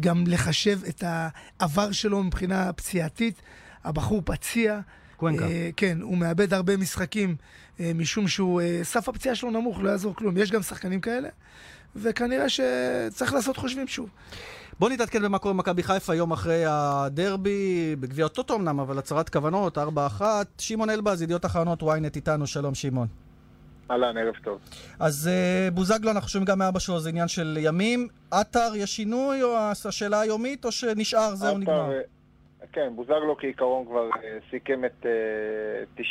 S3: גם לחשב את העבר שלו מבחינה פציעתית. הבחור פציע.
S2: קוונקה.
S3: אה, כן, הוא מאבד הרבה משחקים אה, משום שהוא, אה, סף הפציעה שלו נמוך, לא יעזור כלום. יש גם שחקנים כאלה, וכנראה שצריך לעשות חושבים שוב.
S2: בוא נתעדכן במה קורה במכבי חיפה יום אחרי הדרבי, בגביע הטוטו אמנם, אבל הצהרת כוונות, 4-1. שמעון אלבז, ידיעות אחרונות, ynet איתנו, שלום שמעון.
S18: אהלן, ערב טוב.
S2: אז בוזגלו, אנחנו שומעים גם מאבא שלו, זה עניין של ימים. עטר, יש שינוי, או השאלה היומית, או שנשאר, זהו נגמר?
S18: כן, בוזגלו כעיקרון כבר אה, סיכם את 99%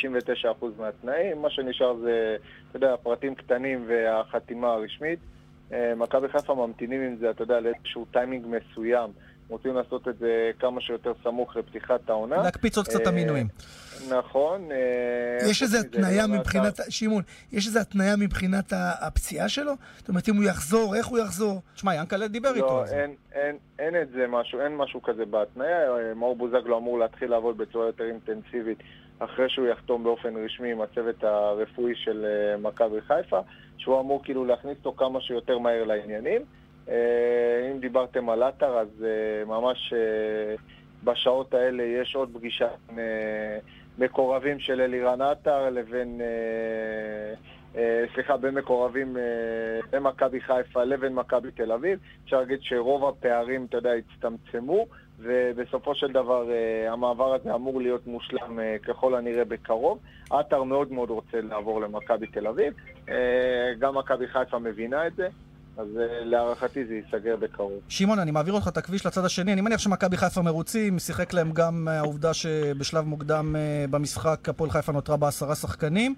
S18: אה, מהתנאים, מה שנשאר זה, אתה יודע, פרטים קטנים והחתימה הרשמית. אה, מכבי חיפה ממתינים עם זה, אתה יודע, לאיזשהו טיימינג מסוים. רוצים לעשות את זה כמה שיותר סמוך לפתיחת העונה.
S2: להקפיץ עוד קצת את המינויים.
S18: נכון.
S3: יש איזו התניה מבחינת, שמעון, יש איזו התניה מבחינת הפציעה שלו? זאת אומרת, אם הוא יחזור, איך הוא יחזור?
S2: תשמע, ינקלה דיבר איתו.
S18: לא, אין, אין, אין את זה משהו, אין משהו כזה בהתניה. מאור בוזגלו אמור להתחיל לעבוד בצורה יותר אינטנסיבית אחרי שהוא יחתום באופן רשמי עם הצוות הרפואי של מכבי חיפה, שהוא אמור כאילו להכניס אותו כמה שיותר מהר לעניינים. אם דיברתם על עטר, אז ממש בשעות האלה יש עוד פגישה עם מקורבים של אלירן עטר לבין, אה, אה, סליחה, בין מקורבים במכבי אה, חיפה לבין מכבי תל אביב. אפשר להגיד שרוב הפערים, אתה יודע, הצטמצמו, ובסופו של דבר המעבר הזה אמור להיות מושלם ככל הנראה בקרוב. עטר מאוד מאוד רוצה לעבור למכבי תל אביב. גם מכבי חיפה מבינה את זה. אז אה, להערכתי זה ייסגר בקרוב.
S2: שמעון, אני מעביר אותך את הכביש לצד השני. אני מניח שמכבי חיפה מרוצים, שיחק להם גם אה, העובדה שבשלב מוקדם אה, במשחק הפועל חיפה נותרה בעשרה שחקנים.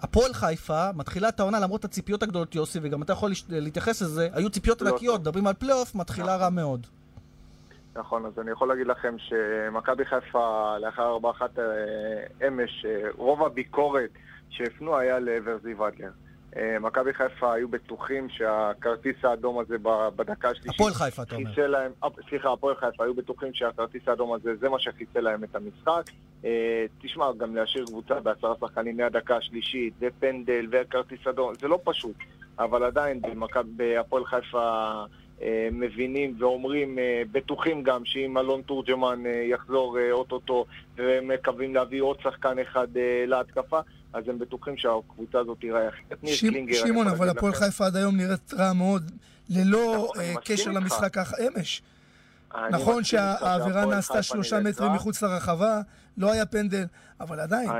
S2: הפועל חיפה מתחילה את העונה למרות הציפיות הגדולות, יוסי, וגם אתה יכול להתייחס לזה, היו ציפיות
S18: לא
S2: ענקיות, מדברים על פלייאוף, מתחילה רע מאוד.
S18: נכון, אז אני יכול להגיד לכם שמכבי חיפה לאחר 4-1 אה, אמש, רוב הביקורת שהפנו היה לעבר זיו אדלר. אה, מכבי חיפה היו בטוחים שהכרטיס האדום הזה בדקה השלישית...
S2: הפועל חיפה, אתה אומר.
S18: להם, סליחה, הפועל חיפה היו בטוחים שהכרטיס האדום הזה זה מה שחיסל להם את המשחק. תשמע, גם להשאיר קבוצה בעשרה שחקנים מהדקה השלישית, ופנדל וכרטיס אדום, זה לא פשוט. אבל עדיין בהפועל חיפה אה, מבינים ואומרים, אה, בטוחים גם שאם אלון תורג'מן אה, יחזור אוטוטו ומקווים להביא עוד שחקן אחד להתקפה, אז הם בטוחים שהקבוצה הזאת תיראה אחרת.
S3: שמעון, אבל הפועל חיפה עד היום נראית רע מאוד, ללא נכון, קשר למשחק אמש. נכון שהעבירה נעשתה שלושה מטרים מחוץ לרחבה, לא היה פנדל, אבל עדיין.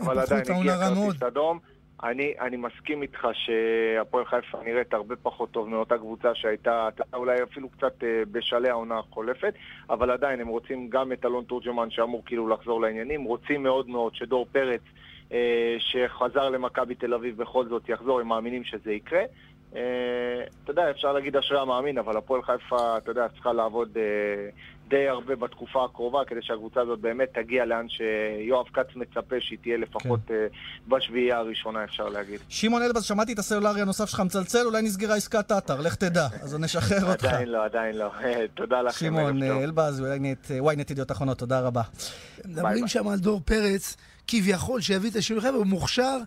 S18: אבל עדיין הגיע כרטיס אדום. אני, אני מסכים איתך שהפועל חיפה נראית הרבה פחות טוב מאותה קבוצה שהייתה אולי אפילו קצת אה, בשלהי העונה החולפת, אבל עדיין הם רוצים גם את אלון תורג'מן שאמור כאילו לחזור לעניינים, רוצים מאוד מאוד שדור פרץ אה, שחזר למכבי תל אביב בכל זאת יחזור, הם מאמינים שזה יקרה. אה, אתה יודע, אפשר להגיד אשרי המאמין, אבל הפועל חיפה, אתה יודע, צריכה לעבוד אה, די הרבה בתקופה הקרובה, כדי שהקבוצה הזאת באמת תגיע לאן שיואב כץ מצפה שהיא תהיה לפחות כן. אה, בשביעייה הראשונה, אפשר להגיד.
S2: שמעון אלבז, שמעתי את הסלולרי הנוסף שלך מצלצל, אולי נסגרה עסקת עטר, לך תדע, אז נשחרר אותך.
S18: עדיין לא, עדיין לא. תודה לכם,
S2: שמעון אלבז, ynet ידיעות אחרונות, תודה רבה.
S3: מדברים שם על דור פרץ, כביכול שיביא את השינוי חבר'ה, הוא מוכשר.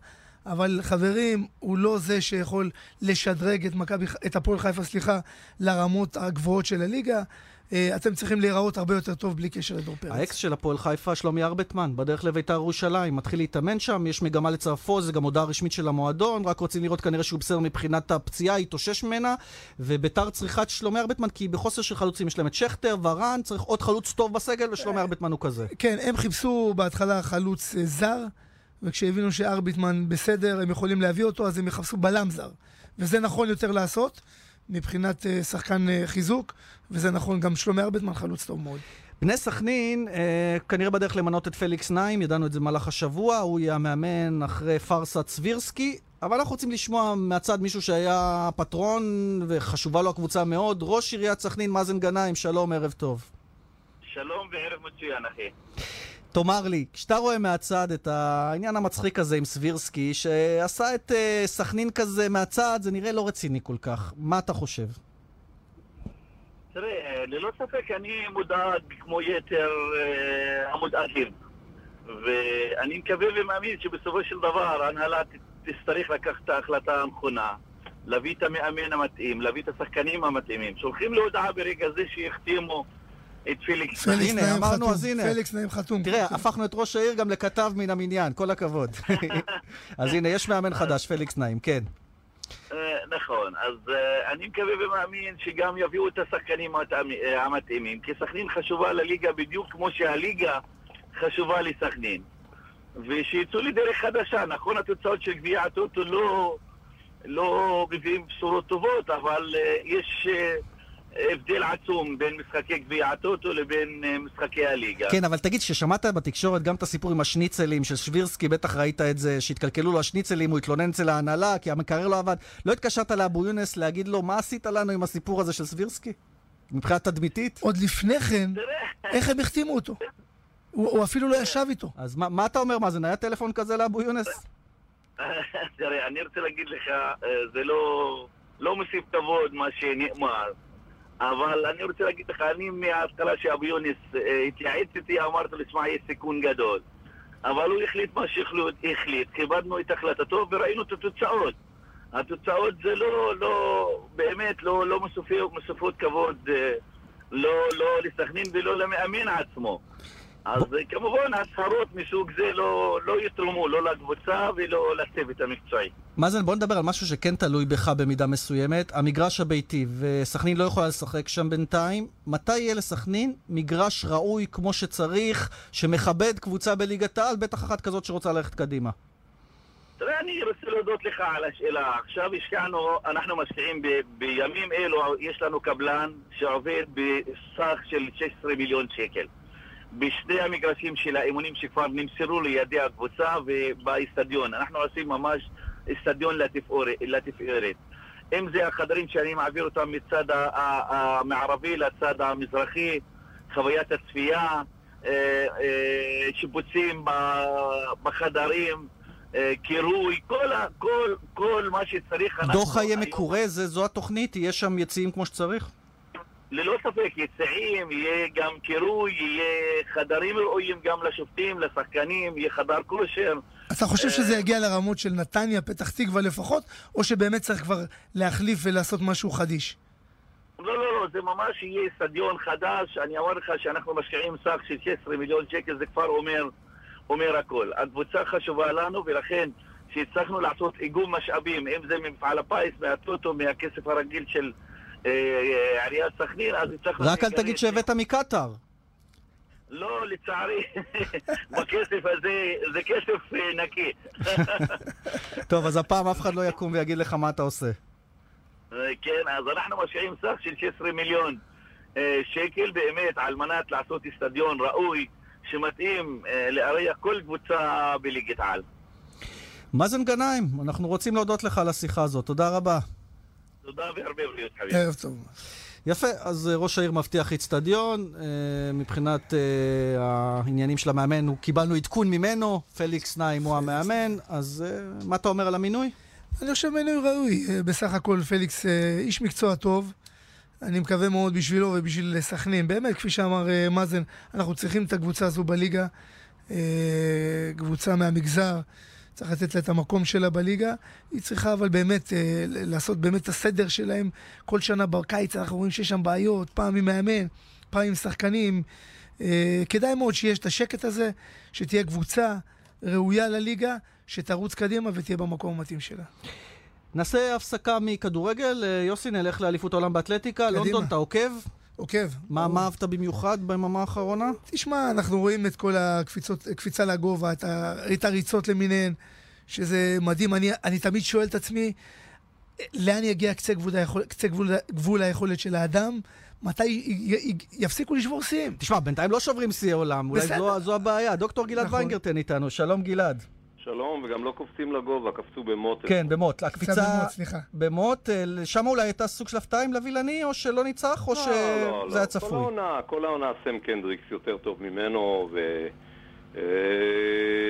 S3: אבל חברים, הוא לא זה שיכול לשדרג את, מכבי, את הפועל חיפה, סליחה, לרמות הגבוהות של הליגה. Uh, אתם צריכים להיראות הרבה יותר טוב בלי קשר לדור פרץ.
S2: האקס של הפועל חיפה, שלומי ארבטמן, בדרך לביתר ירושלים, מתחיל להתאמן שם, יש מגמה לצרפו, זה גם הודעה רשמית של המועדון, רק רוצים לראות כנראה שהוא בסדר מבחינת הפציעה, התאושש ממנה, וביתר צריכה את שלומי ארבטמן, כי בחוסר של חלוצים יש להם את שכטר, ורן, צריך עוד חלוץ טוב בסגל, ושלומי ארבטמן הוא כזה.
S3: כן, הם חיפשו בהתחלה חלוץ אה, זר. וכשהבינו שארביטמן בסדר, הם יכולים להביא אותו, אז הם יחפשו בלם זר. וזה נכון יותר לעשות, מבחינת uh, שחקן uh, חיזוק, וזה נכון גם שלומי ארביטמן חלוץ טוב מאוד.
S2: בני סכנין, אה, כנראה בדרך למנות את פליקס נעים, ידענו את זה במהלך השבוע, הוא יהיה המאמן אחרי פארסת סבירסקי, אבל אנחנו רוצים לשמוע מהצד מישהו שהיה פטרון וחשובה לו הקבוצה מאוד, ראש עיריית סכנין, מאזן גנאים, שלום, ערב טוב.
S19: שלום וערב מצוין, אחי.
S2: תאמר לי, כשאתה רואה מהצד את העניין המצחיק הזה עם סבירסקי, שעשה את uh, סכנין כזה מהצד, זה נראה לא רציני כל כך. מה אתה חושב?
S19: תראה, אה, ללא ספק אני מודאג כמו יתר uh, המודאגים. ואני מקווה ומאמין שבסופו של דבר ההנהלה תצטרך לקחת את ההחלטה הנכונה, להביא את המאמן המתאים, להביא את השחקנים המתאימים. שולחים לו הודעה ברגע זה שיחתימו את פליקס.
S3: פליקס
S2: הנה, אמרנו, אז
S3: הנה. פליקס נעים חתום.
S2: תראה, הפכנו את ראש העיר גם לכתב מן המניין, כל הכבוד. אז הנה, יש מאמן חדש, פליקס נעים, כן.
S19: אה, נכון, אז אה, אני מקווה ומאמין שגם יביאו את השחקנים אה, המתאימים, כי סכנין חשובה לליגה בדיוק כמו שהליגה חשובה לסכנין. ושיצאו לדרך חדשה, נכון התוצאות של גביע הטוטו לא, לא מביאים בשורות טובות, אבל יש... הבדל עצום בין משחקי גביע הטוטו לבין אה, משחקי הליגה.
S2: כן, אבל תגיד, כששמעת בתקשורת גם את הסיפור עם השניצלים של שבירסקי, בטח ראית את זה, שהתקלקלו לו השניצלים, הוא התלונן אצל ההנהלה, כי המקרר לא עבד. לא התקשרת לאבו יונס להגיד לו, מה עשית לנו עם הסיפור הזה של סבירסקי? מבחינה תדמיתית?
S3: עוד לפני כן, איך הם החתימו אותו? הוא, הוא אפילו לא ישב איתו.
S2: אז מה, מה אתה אומר, מה, זה היה טלפון כזה לאבו יונס?
S19: תראה, אני רוצה להגיד לך, אה, זה לא, לא מוסיף כבוד מה שנאמר. אבל אני רוצה להגיד לך, אני מההתחלה שאבו יונס אה, התייעץ איתי, אמרתי לו, שמע, יש סיכון גדול. אבל הוא החליט מה שהחליט, כיבדנו את החלטתו וראינו את התוצאות. התוצאות זה לא, לא, באמת, לא, לא מוסיפות כבוד, אה, לא, לא לסכנין ולא למאמן עצמו. אז. כמובן הצהרות מסוג זה לא, לא יתרמו לא לקבוצה ולא לצוות המקצועי.
S2: מאזן, בוא נדבר על משהו שכן תלוי בך במידה מסוימת. המגרש הביתי, וסכנין לא יכולה לשחק שם בינתיים. מתי יהיה לסכנין מגרש ראוי כמו שצריך, שמכבד קבוצה בליגת העל, בטח אחת כזאת שרוצה ללכת קדימה?
S19: תראה, אני רוצה להודות לך על השאלה. עכשיו השקענו, אנחנו משקיעים ב, בימים אלו, יש לנו קבלן שעובד בסך של 16 מיליון שקל. בשני המגרשים של האימונים שכבר נמסרו לידי הקבוצה ובאיצטדיון. אנחנו עושים ממש איצטדיון לתפארת. אם זה החדרים שאני מעביר אותם מצד המערבי לצד המזרחי, חוויית הצפייה, אה, אה, שיפוצים בחדרים, אה, קירוי, כל, כל, כל מה שצריך.
S2: דוח חיי מקורה, זו התוכנית? יהיה שם יציאים כמו שצריך?
S19: ללא ספק, יציעים, יהיה גם קירוי, יהיה חדרים ראויים גם לשופטים, לשחקנים, יהיה חדר כושר.
S3: אתה חושב שזה יגיע לרמות של נתניה, פתח תקווה לפחות, או שבאמת צריך כבר להחליף ולעשות משהו חדיש?
S19: לא, לא, לא, זה ממש יהיה אצטדיון חדש. אני אומר לך שאנחנו משקיעים סך של 16 מיליון שקל, זה כבר אומר, אומר הכל. הקבוצה חשובה לנו, ולכן שהצלחנו לעשות איגום משאבים, אם זה ממפעל הפיס, מהטוטו, מהכסף הרגיל של אה, אה, עיריית סכנין, אז הצלחנו...
S2: רק אל תגיד שהבאת מקטאר.
S19: לא, לצערי, בכסף הזה, זה כסף אה, נקי.
S2: טוב, אז הפעם אף אחד לא יקום ויגיד לך מה אתה עושה.
S19: כן, אז אנחנו משקיעים סך של 16 מיליון שקל באמת על מנת לעשות אצטדיון ראוי שמתאים לארח כל קבוצה בליגת העל.
S2: מאזן גנאים, אנחנו רוצים להודות לך על השיחה הזאת. תודה רבה.
S19: תודה והרבה בריאות, חביבי.
S3: ערב טוב.
S2: יפה, אז ראש העיר מבטיח איצטדיון. מבחינת העניינים של המאמן, קיבלנו עדכון ממנו, פליקס נעים הוא המאמן, אז מה אתה אומר על המינוי?
S3: אני חושב מינוי ראוי. בסך הכל פליקס איש מקצוע טוב. אני מקווה מאוד בשבילו ובשביל סכנין. באמת, כפי שאמר מאזן, אנחנו צריכים את הקבוצה הזו בליגה. קבוצה מהמגזר. צריך לתת לה את המקום שלה בליגה. היא צריכה אבל באמת אה, לעשות באמת את הסדר שלהם. כל שנה בקיץ אנחנו רואים שיש שם בעיות, פעם עם מאמן, פעם עם שחקנים. אה, כדאי מאוד שיש את השקט הזה, שתהיה קבוצה ראויה לליגה, שתרוץ קדימה ותהיה במקום המתאים שלה.
S2: נעשה הפסקה מכדורגל. יוסי, נלך לאליפות העולם באתלטיקה. קדימה. לונדון, אתה עוקב?
S3: עוקב.
S2: מה, מה אהבת במיוחד ביממה האחרונה?
S3: תשמע, אנחנו רואים את כל הקפיצה לגובה, את הריצות למיניהן, שזה מדהים. אני, אני תמיד שואל את עצמי, לאן יגיע קצה גבול, היכול, קצה גבול, גבול היכולת של האדם? מתי יפסיקו לשבור שיאים?
S2: תשמע, בינתיים לא שוברים שיאי עולם, אולי זו, זו הבעיה. דוקטור גלעד נכון. ויינגרטן איתנו, שלום גלעד.
S20: שלום, וגם לא קופצים לגובה, קפצו במוט.
S2: כן, במוט. הקפיצה במוט, סליחה. במוט, שם אולי הייתה סוג של הפתעה עם לווילני, או שלא ניצח, או לא, שזה לא, לא. היה צפוי? כל
S20: העונה, כל העונה סם קנדריקס יותר טוב ממנו, ו... אה,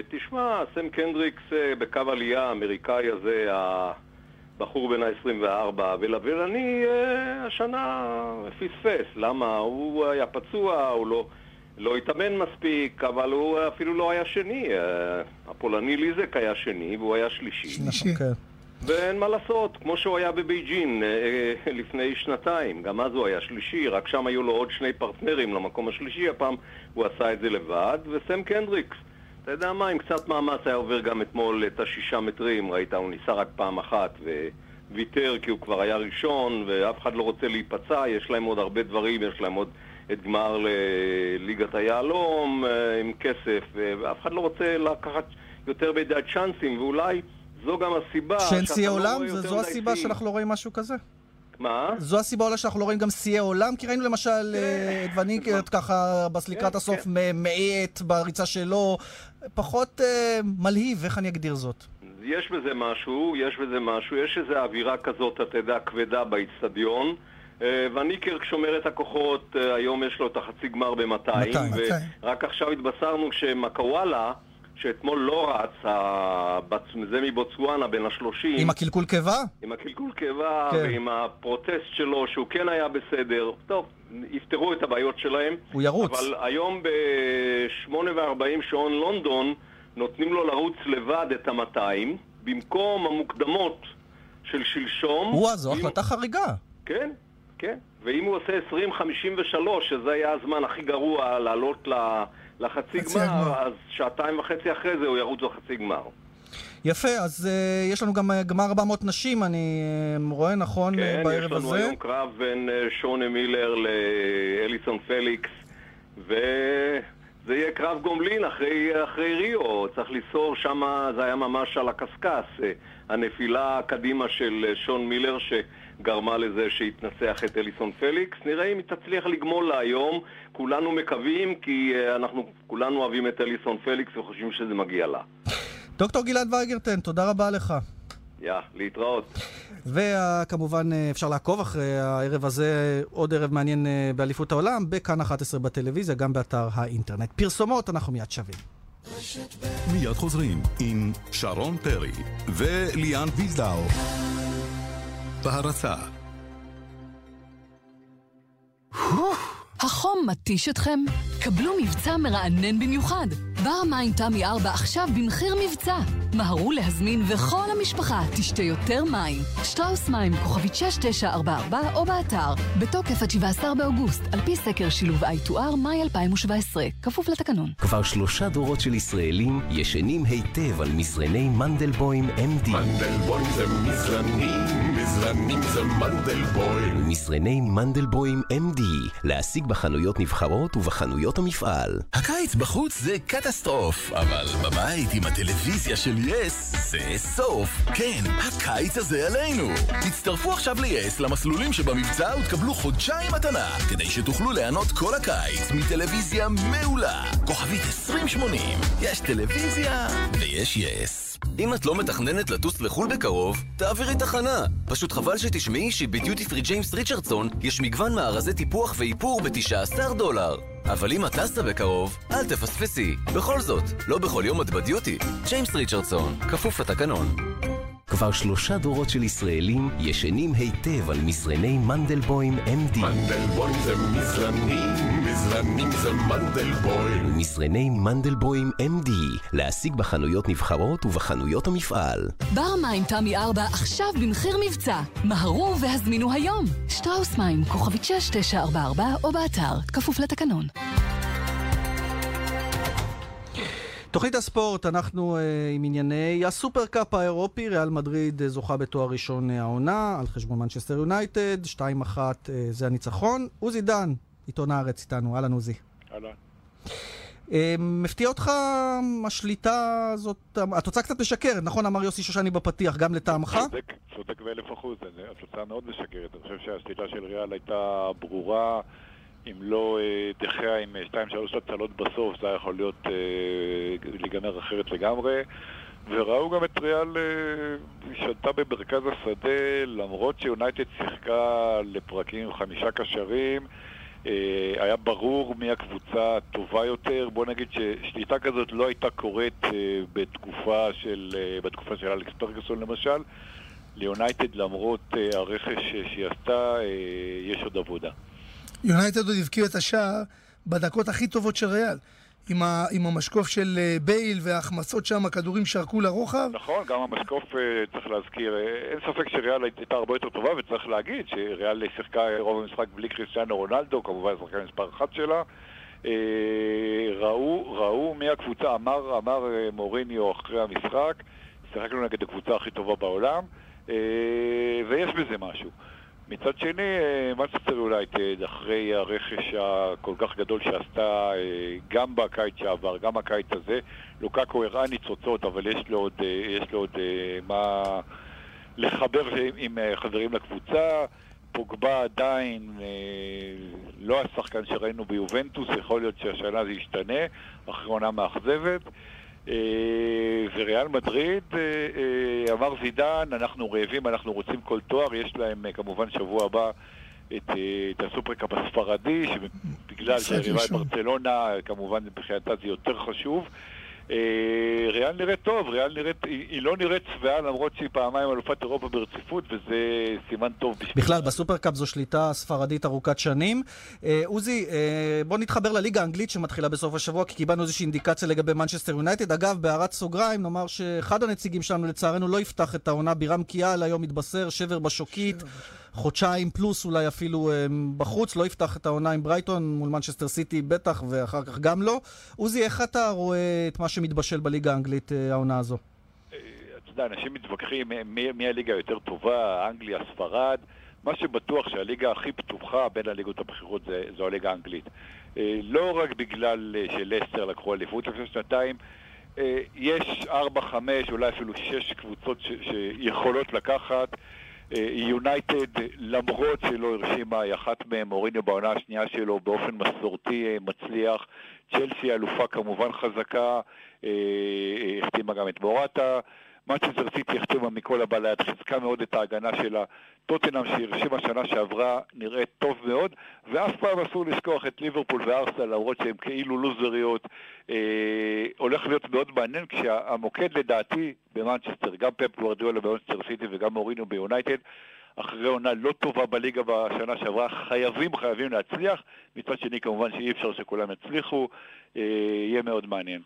S20: תשמע, סם קנדריקס אה, בקו עלייה האמריקאי הזה, הבחור בן ה-24, ולווילני אה, השנה פספס. למה? הוא היה פצוע, הוא לא... לא התאמן מספיק, אבל הוא אפילו לא היה שני. אה, הפולני ליזק היה שני והוא היה שלישי.
S3: שלישי. Okay.
S20: ואין מה לעשות, כמו שהוא היה בבייג'ין אה, לפני שנתיים, גם אז הוא היה שלישי, רק שם היו לו עוד שני פרטנרים למקום השלישי, הפעם הוא עשה את זה לבד, וסם קנדריקס, אתה יודע מה, עם קצת מאמץ היה עובר גם אתמול את השישה מטרים, ראית, הוא ניסה רק פעם אחת וויתר כי הוא כבר היה ראשון, ואף אחד לא רוצה להיפצע, יש להם עוד הרבה דברים, יש להם עוד את גמר לליגת היהלום אה, עם כסף, ואף אחד לא רוצה לקחת יותר מדי צ'אנסים, ואולי זו גם הסיבה...
S2: שאין שיאי לא עולם? זו הסיבה שאנחנו לא רואים משהו כזה?
S20: מה?
S2: זו הסיבה אולי שאנחנו לא רואים גם שיאי עולם? כי ראינו למשל אה, את וניקרט ככה לקראת כן, הסוף כן. מאט בריצה שלו, פחות אה, מלהיב, איך אני אגדיר זאת?
S20: יש בזה משהו, יש בזה משהו, יש איזו אווירה כזאת, אתה יודע, כבדה באיצטדיון. אה, וניקר שומר את הכוחות, אה, היום יש לו את החצי גמר ב-200, ורק עכשיו התבשרנו כשמקוואלה, שאתמול לא רץ, זה מבוצואנה בין השלושים.
S2: עם הקלקול קיבה?
S20: עם הקלקול קיבה, כן. ועם הפרוטסט שלו, שהוא כן היה בסדר. טוב, יפתרו את הבעיות שלהם.
S2: הוא ירוץ.
S20: אבל היום ב-8.40 שעון לונדון, נותנים לו לרוץ לבד את ה-200, במקום המוקדמות של שלשום.
S2: וואה, זו החלטה חריגה.
S20: כן, כן, ואם הוא עושה 20.53, שזה היה הזמן הכי גרוע לעלות לחצי גמר, אז שעתיים וחצי אחרי זה הוא ירוץ לחצי גמר.
S2: יפה, אז uh, יש לנו גם uh, גמר 400 נשים, אני uh, רואה, נכון,
S20: כן,
S2: בערב הזה?
S20: כן, יש לנו
S2: הזה.
S20: היום קרב בין uh, שונה מילר לאליסון פליקס, ו... זה יהיה קרב גומלין אחרי, אחרי ריו, צריך לנסוע שם, זה היה ממש על הקשקש, אה, הנפילה קדימה של אה, שונה מילר שגרמה לזה שתנצח את אליסון פליקס. נראה אם היא תצליח לגמול לה היום, כולנו מקווים כי אה, אנחנו כולנו אוהבים את אליסון פליקס וחושבים שזה מגיע לה.
S2: דוקטור גלעד וייגרטן, תודה רבה לך.
S20: יא, להתראות.
S2: וכמובן אפשר לעקוב אחרי הערב הזה, עוד ערב מעניין באליפות העולם, בכאן 11 בטלוויזיה, גם באתר האינטרנט. פרסומות, אנחנו מיד שווים.
S1: מיד חוזרים עם שרון פרי וליאן ויזדאו. בהרצה.
S21: החום מתיש אתכם? קבלו מבצע מרענן במיוחד. בר מים תמי 4 עכשיו במחיר מבצע. מהרו להזמין וכל המשפחה תשתה יותר מים. שטראוס מים, כוכבית 6944 או באתר. בתוקף עד 17 באוגוסט, על פי סקר שילוב I2R, מאי 2017. כפוף לתקנון.
S9: כבר שלושה דורות של ישראלים ישנים היטב על מזרני מנדלבוים MD.
S12: מנדלבוים זה מזרנים, מזרנים זה מנדלבוים.
S9: מזרני מנדלבוים MD, להשיג בחנויות נבחרות ובחנויות המפעל.
S12: הקיץ בחוץ זה קטסטרוף, אבל בבית עם הטלוויזיה של יס זה סוף. כן, הקיץ הזה עלינו. הצטרפו עכשיו ליס למסלולים שבמבצע ותקבלו חודשיים מתנה, כדי שתוכלו ליהנות כל הקיץ מטלוויזיה מעולה. כוכבית 2080, יש טלוויזיה ויש יס. אם את לא מתכננת לטוס לחו"ל בקרוב, תעבירי תחנה. פשוט חבל שתשמעי שבדיוטי פרי ג'יימס ריצ'רדסון יש מגוון מארזי טיפוח ואיפור ב-19 דולר. אבל אם את טסת בקרוב, אל תפספסי. בכל זאת, לא בכל יום את בדיוטי. ג'יימס ריצ'רדסון, כפוף לתקנון.
S9: כבר שלושה דורות של ישראלים ישנים היטב על מזרני מנדלבוים MD.
S12: מנדלבוים זה מזרנים, מזרנים זה מנדלבוים.
S9: מזרני מנדלבוים MD, להשיג בחנויות נבחרות ובחנויות המפעל.
S21: בר מים תמי 4 עכשיו במחיר מבצע. מהרו והזמינו היום. שטראוס מים, כוכבית 6944 או באתר, כפוף לתקנון.
S2: תוכנית הספורט, אנחנו uh, עם ענייני הסופרקאפ האירופי, ריאל מדריד uh, זוכה בתואר ראשון uh, העונה, על חשבון מנצ'סטר יונייטד, 2-1 uh, זה הניצחון. עוזי דן, עיתון הארץ איתנו, אהלן עוזי.
S22: אהלן.
S2: Uh, מפתיע אותך השליטה הזאת, התוצאה קצת משקרת, נכון אמר יוסי שושני בפתיח, גם לטעמך?
S22: צודק, צודק באלף אחוז, התוצאה מאוד משקרת. אני חושב שהשליטה של ריאל הייתה ברורה. אם לא דחיה עם 2-3 הצלות בסוף, זה היה יכול להיות אה, להיגמר אחרת לגמרי. וראו גם את ריאל אה, שלטה במרכז השדה, למרות שיונייטד שיחקה לפרקים עם חמישה קשרים. אה, היה ברור מי הקבוצה הטובה יותר. בוא נגיד ששליטה כזאת לא הייתה קורית אה, בתקופה של, אה, בתקופה של אלכס פרגוסון למשל. ליונייטד למרות אה, הרכש שהיא עשתה, אה, יש עוד עבודה.
S3: יונייטד עוד הבקיעו את השער בדקות הכי טובות של ריאל. עם, ה, עם המשקוף של בייל וההחמצות שם, הכדורים שרקו לרוחב.
S22: נכון, גם המשקוף, צריך להזכיר, אין ספק שריאל הייתה הרבה יותר טובה, וצריך להגיד שריאל שיחקה רוב המשחק בלי קריסטיאנו רונלדו, כמובן שחקן מספר אחת שלה. ראו, ראו מי הקבוצה, אמר, אמר מוריניו אחרי המשחק, שיחקנו נגד הקבוצה הכי טובה בעולם, ויש בזה משהו. מצד שני, מנצ'סטר יונייטד, אחרי הרכש הכל כך גדול שעשתה גם בקיץ שעבר, גם הקיץ הזה, לוקקו הראה ניצוצות, אבל יש לו עוד, יש לו עוד מה לחבר עם חברים לקבוצה. פוגבה עדיין לא השחקן שראינו ביובנטוס, יכול להיות שהשנה זה ישתנה, אחרי עונה מאכזבת. וריאל מדריד, אמר זידן, אנחנו רעבים, אנחנו רוצים כל תואר, יש להם כמובן שבוע הבא את, את הסופרקאפ הספרדי, שבגלל שהריבה את ברצלונה, כמובן מבחינתה זה יותר חשוב. ריאל נראית טוב, ריאל נראית, היא, היא לא נראית שבעה למרות שהיא פעמיים אלופת אירופה ברציפות וזה סימן טוב
S2: בשביל... בכלל, בסופרקאפ זו שליטה ספרדית ארוכת שנים. עוזי, בוא נתחבר לליגה האנגלית שמתחילה בסוף השבוע, כי קיבלנו איזושהי אינדיקציה לגבי מנצ'סטר יונייטד. אגב, בהערת סוגריים, נאמר שאחד הנציגים שלנו לצערנו לא יפתח את העונה, בירם כיאל היום מתבשר, שבר בשוקית. חודשיים פלוס אולי אפילו בחוץ, לא יפתח את העונה עם ברייטון, מול מנצ'סטר סיטי בטח, ואחר כך גם לא. עוזי, איך אתה רואה את מה שמתבשל בליגה האנגלית העונה הזו?
S22: אתה יודע, אנשים מתווכחים מי, מי הליגה היותר טובה, אנגליה, ספרד. מה שבטוח שהליגה הכי פתוחה בין הליגות הבכירות זה, זו הליגה האנגלית. אה, לא רק בגלל אה, שלסטר לקחו אליפות לפני שנתיים, אה, יש ארבע, חמש, אולי אפילו שש קבוצות ש- שיכולות לקחת. יונייטד, למרות שלא הרשימה, היא אחת מהן, מוריניו בעונה השנייה שלו באופן מסורתי אה, מצליח. צ'לסי אלופה כמובן חזקה, אה, אה, החתימה גם את מורטה. מנצ'סטר סיטי החתימה מכל הבא ליד, חיזקה מאוד את ההגנה שלה. טוטנאם שהרשימה שנה שעברה נראית טוב מאוד, ואף פעם אסור לשכוח את ליברפול וארסנל, למרות שהן כאילו לוזריות. אה, הולך להיות מאוד מעניין, כשהמוקד לדעתי במנצ'סטר, גם פפ גוורדיולה במנצ'סטר סיטי וגם מורינו ביונייטד, אחרי עונה לא טובה בליגה בשנה שעברה, חייבים חייבים להצליח. מצד שני כמובן שאי אפשר שכולם יצליחו, אה, יהיה מאוד מעניין.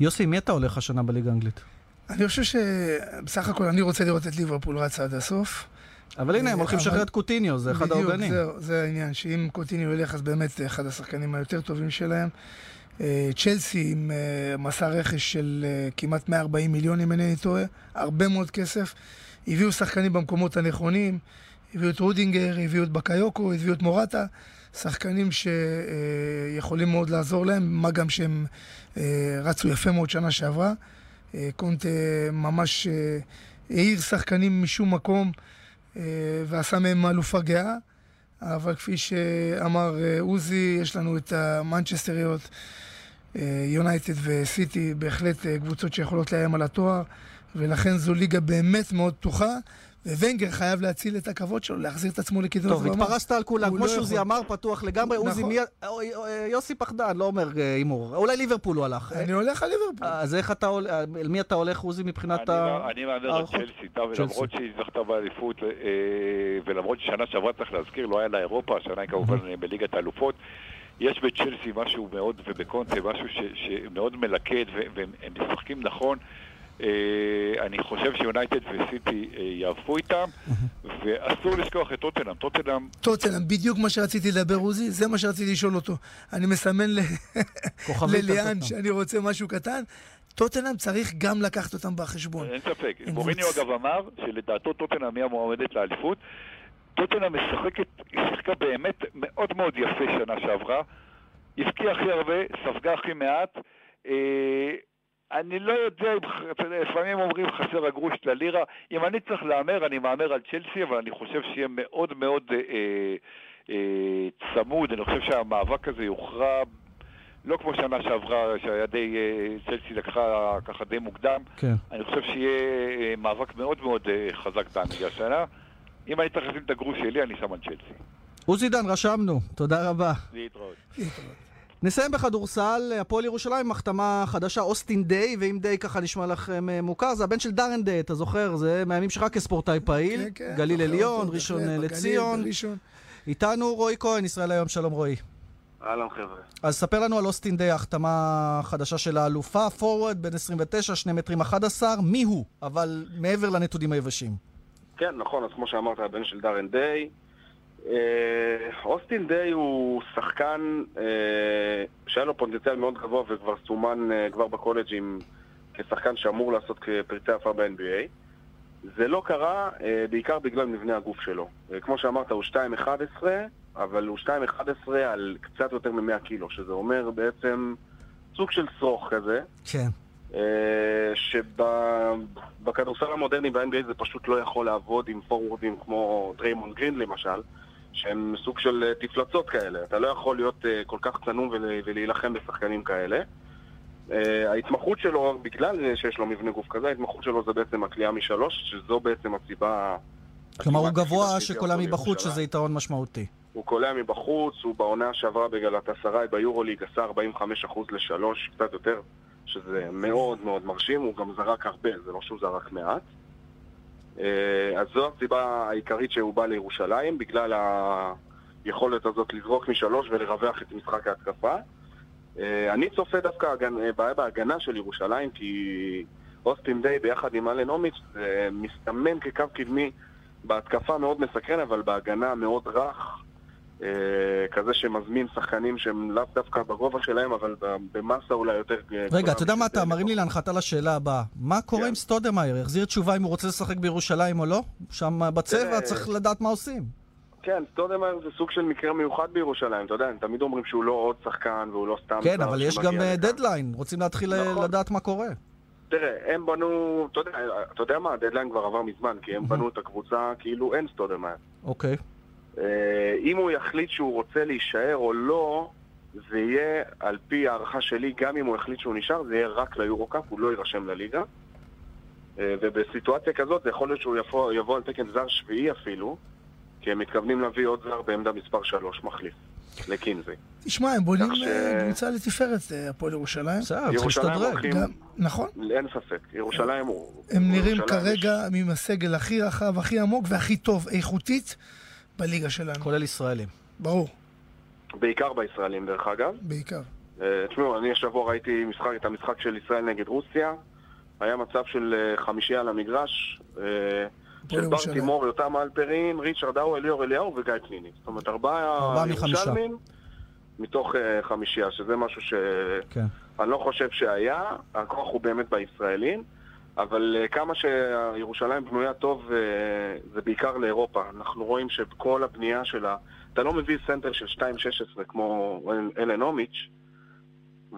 S2: יוסי, מי אתה הולך השנה בליגה האנגלית?
S3: אני חושב שבסך הכל אני רוצה לראות את ליברפול רץ עד הסוף.
S2: אבל הנה, הם הולכים לשחרר את קוטיניו, זה אחד העוגנים.
S3: בדיוק, זה העניין, שאם קוטיניו ילך, אז באמת אחד השחקנים היותר טובים שלהם. אה, צ'לסי עם אה, מסע רכש של אה, כמעט 140 מיליון, אם אינני טועה, הרבה מאוד כסף. הביאו שחקנים במקומות הנכונים, הביאו את רודינגר, הביאו את בקאיוקו, הביאו את מורטה, שחקנים שיכולים מאוד לעזור להם, מה גם שהם רצו יפה מאוד שנה שעברה. קונטה ממש העיר שחקנים משום מקום ועשה מהם אלופה גאה. אבל כפי שאמר עוזי, יש לנו את המנצ'סטריות, יונייטד וסיטי, בהחלט קבוצות שיכולות לאיים על התואר. ולכן זו ליגה באמת מאוד פתוחה. וונגר חייב להציל את הכבוד שלו, להחזיר את עצמו לכידון
S2: טוב, התפרסת על כולם, כמו לא שעוזי אמר, פתוח לגמרי. נכון. עוזי, מי... יוסי פחדן, לא אומר הימור. אולי ליברפול הוא הלך.
S3: אני הולך על ליברפול.
S2: אז איך אתה הולך, אל מי אתה הולך, עוזי, מבחינת ה...
S22: אני מהמר על צ'לסי, למרות שהיא זכתה באליפות, ולמרות ששנה שעברה, צריך להזכיר, לא היה לה אירופה, השנה היא כמובן בליגת האלופות. יש בצ'לסי משהו מאוד, ובקונטה, משהו שמאוד מלכד, והם משחקים נכון. אה, אני חושב שיונייטד וסיטי אה, יעבפו איתם, ואסור לשכוח את טוטנאם. טוטנאם...
S3: טוטנאם, בדיוק מה שרציתי לדבר, עוזי, זה מה שרציתי לשאול אותו. אני מסמן לליאן שאני רוצה משהו קטן. טוטנאם צריך גם לקחת אותם בחשבון.
S22: אין ספק. מוריניו אגב אמר שלדעתו טוטנאם היא המועמדת לאליפות. טוטנאם משחקת, היא שיחקה באמת מאוד מאוד יפה שנה שעברה. הפקיעה הכי הרבה, ספגה הכי מעט. אני לא יודע, לפעמים אומרים חסר הגרוש ללירה. אם אני צריך להמר, אני מהמר על צ'לסי, אבל אני חושב שיהיה מאוד מאוד אה, אה, צמוד. אני חושב שהמאבק הזה יוכרע לא כמו שנה שעברה, שהיה די, אה, צ'לסי לקחה ככה די מוקדם.
S2: כן.
S22: אני חושב שיהיה אה, מאבק מאוד מאוד אה, חזק באנגליה השנה. אם אני צריך לשים את הגרוש שלי, אני שם על צ'לסי.
S2: עוזי דן, רשמנו. תודה רבה.
S22: להתראות.
S3: להתראות.
S2: נסיים בכדורסל, הפועל ירושלים, החתמה חדשה, אוסטין דיי, ואם דיי ככה נשמע לכם אה, מוכר, זה הבן של דארן דיי, אתה זוכר? זה מהימים שלך כספורטאי פעיל,
S3: כן, כן,
S2: גליל עליון, ראשון אה, לציון. איתנו רועי כהן, ישראל היום, שלום רועי.
S23: אהלן חבר'ה.
S2: אז ספר לנו על אוסטין דיי, החתמה חדשה של האלופה, פורוורד, בן 29, 2 מטרים 11, מי הוא? אבל מעבר לנתונים היבשים.
S23: כן, נכון, אז כמו שאמרת, הבן של דארן דיי. אה, אוסטין דיי הוא שחקן אה, שהיה לו פוטנציאל מאוד גבוה וכבר סומן אה, כבר בקולג'ים כשחקן שאמור לעשות פרצי עפר ב-NBA. זה לא קרה בעיקר בגלל מבנה הגוף שלו. כמו שאמרת, הוא 2.11, אבל הוא 2.11 על קצת יותר מ-100 קילו, שזה אומר בעצם סוג של שרוך כזה.
S2: כן.
S23: שבכדורסל המודרני ב-NBA זה פשוט לא יכול לעבוד עם פורוורדים כמו דריימון גרין למשל. שהם סוג של אה, תפלצות כאלה. אתה לא יכול להיות uh, כל כך צנום ולהילחם בשחקנים כאלה. Uh, ההתמחות שלו, בגלל שיש לו מבנה גוף כזה, ההתמחות שלו זה בעצם הקליעה משלוש, שזו בעצם הסיבה...
S2: כלומר, הוא גבוה שקולע מבחוץ, שזה יתרון משמעותי.
S23: הוא קולע מבחוץ, הוא בעונה שעברה בגלת אסריי ביורוליג עשה 45% לשלוש, קצת יותר, שזה מאוד מאוד מרשים, הוא גם זרק הרבה, זה לא שהוא זרק מעט. אה, אז זו הסיבה העיקרית שהוא בא לירושלים, בגלל היכולת הזאת לזרוק משלוש ולרווח את משחק ההתקפה. אה, אני צופה דווקא אה, בעיה בהגנה של ירושלים, כי אוסטין דיי ביחד עם אלן אומיץ' מסתמן כקו קדמי בהתקפה מאוד מסקרן, אבל בהגנה מאוד רך. אה, כזה שמזמין שחקנים שהם לאו דווקא בגובה שלהם, אבל במסה אולי יותר...
S2: רגע, אתה יודע מה אתה מרים לי להנחתה לשאלה הבאה. מה קורה. עם סטודמאייר? יחזיר תשובה אם הוא רוצה לשחק בירושלים או לא? שם בצבע צריך לדעת מה עושים.
S23: כן, סטודמאייר זה סוג של מקרה מיוחד בירושלים, אתה יודע, הם תמיד אומרים שהוא לא עוד שחקן והוא לא סתם...
S2: כן, אבל יש גם. דדליין, רוצים להתחיל אה,
S23: נכון.
S2: לדעת מה קורה.
S23: תראה, הם בנו, אתה יודע מה, הדדליין כבר עבר מזמן, כי הם בנו את הקבוצה כאילו אין סטודמאייר.
S2: אוקיי.
S23: אה, אם הוא יחליט שהוא רוצה להישאר או לא, זה יהיה, על פי הערכה שלי, גם אם הוא יחליט שהוא נשאר, זה יהיה רק ליורו-קאפ, הוא לא יירשם לליגה. אה, ובסיטואציה כזאת, זה יכול להיות שהוא יבוא, יבוא על תקן זר שביעי אפילו, כי הם מתכוונים להביא עוד זר בעמדה מספר 3, מחליף, לקינזי.
S3: תשמע, הם בונים
S23: ש-
S3: אה, קבוצה לתפארת, אה, הפועל ירושלים.
S23: ירושלים הולכים-
S3: גם- נכון.
S23: אין ספק, ירושלים הוא...
S3: הם נראים
S23: ירושלים
S3: כרגע עם הסגל הכי רחב, הכי עמוק והכי טוב, איכותית, בליגה שלנו.
S2: כולל ישראלים.
S3: ברור,
S23: בעיקר בישראלים דרך אגב.
S3: בעיקר.
S23: אה, תשמעו, אני השבוע ראיתי משחק, את המשחק של ישראל נגד רוסיה. היה מצב של אה, חמישייה על המגרש. אה, של בר. תימור, יותם אלפרין, ריצ'רד האו, אליאור אליהו וגיא פניני. זאת אומרת, ארבעה. ירושלמים מתוך חמישייה, שזה משהו ש...
S2: כן.
S23: אני לא חושב שהיה, הכוח הוא באמת בישראלים, אבל אה, כמה שירושלים בנויה טוב, אה, זה בעיקר לאירופה. אנחנו רואים שכל הבנייה שלה, אתה לא מביא סנטר של 2.16 כמו אל- אלן אומיץ',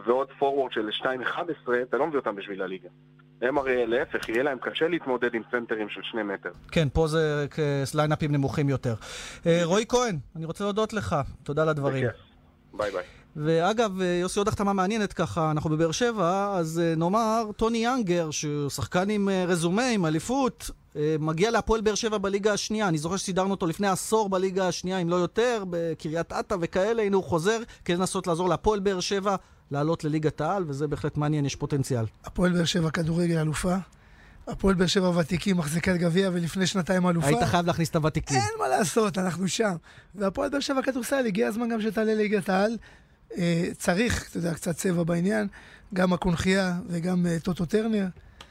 S23: ועוד פורוורד של 2.11, אתה לא מביא אותם בשביל הליגה. הם הרי להפך, יהיה להם קשה להתמודד עם סנטרים של שני מטר.
S2: כן, פה זה כ- ליינאפים נמוכים יותר. אה, רועי כהן, אני רוצה להודות לך. תודה על הדברים.
S23: ביי ביי.
S2: ואגב, אה, יוסי, עוד החתמה מעניינת ככה, אנחנו בבאר שבע, אז אה, נאמר, טוני יאנגר, שהוא שחקן עם אה, רזומה, עם אליפות, מגיע להפועל באר שבע בליגה השנייה. אני זוכר שסידרנו אותו לפני עשור בליגה השנייה, אם לא יותר, בקריית אתא וכאלה, הנה הוא חוזר כדי לנסות לעזור להפועל באר שבע לעלות לליגת העל, וזה בהחלט מעניין, יש פוטנציאל.
S3: הפועל באר שבע כדורגל אלופה. הפועל באר שבע ותיקים, מחזיקת גביע, ולפני שנתיים אלופה.
S2: היית חייב להכניס את הוותיקים.
S3: אין מה לעשות, אנחנו שם. והפועל באר שבע כדורסל, הגיע הזמן גם שתעלה ליגת העל. אה, צריך, אתה יודע, קצת צבע בעניין. גם הקונכייה וגם אה, טוטו טרנר.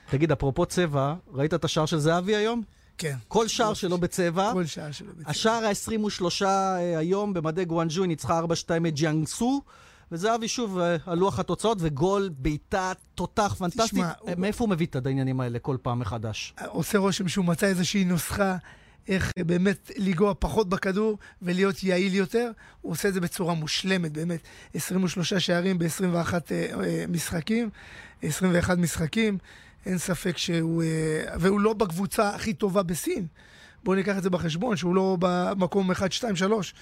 S2: תגיד, אפרופו צבע, ראית את השער של זהבי היום?
S3: כן.
S2: כל שער שלו בצבע.
S3: כל שער שלו בצבע.
S2: השער ה-23 היום במדי גואנג'ו, היא ניצחה 4-2 את ג'יאנגסו. וזהבי שוב אה, על לוח התוצאות, וגול, בעיטה, תותח פנטסטי.
S3: תשמע,
S2: אה, מאיפה הוא מביא את העניינים האלה כל פעם מחדש?
S3: עושה רושם שהוא מצא איזושהי נוסחה איך אה, באמת לנגוע פחות בכדור ולהיות יעיל יותר. הוא עושה את זה בצורה מושלמת, באמת. 23 שערים ב-21 משחקים, 21 משחקים. אין ספק שהוא... אה, והוא לא בקבוצה הכי טובה בסין. בואו ניקח את זה בחשבון, שהוא לא במקום 1, 2, 3.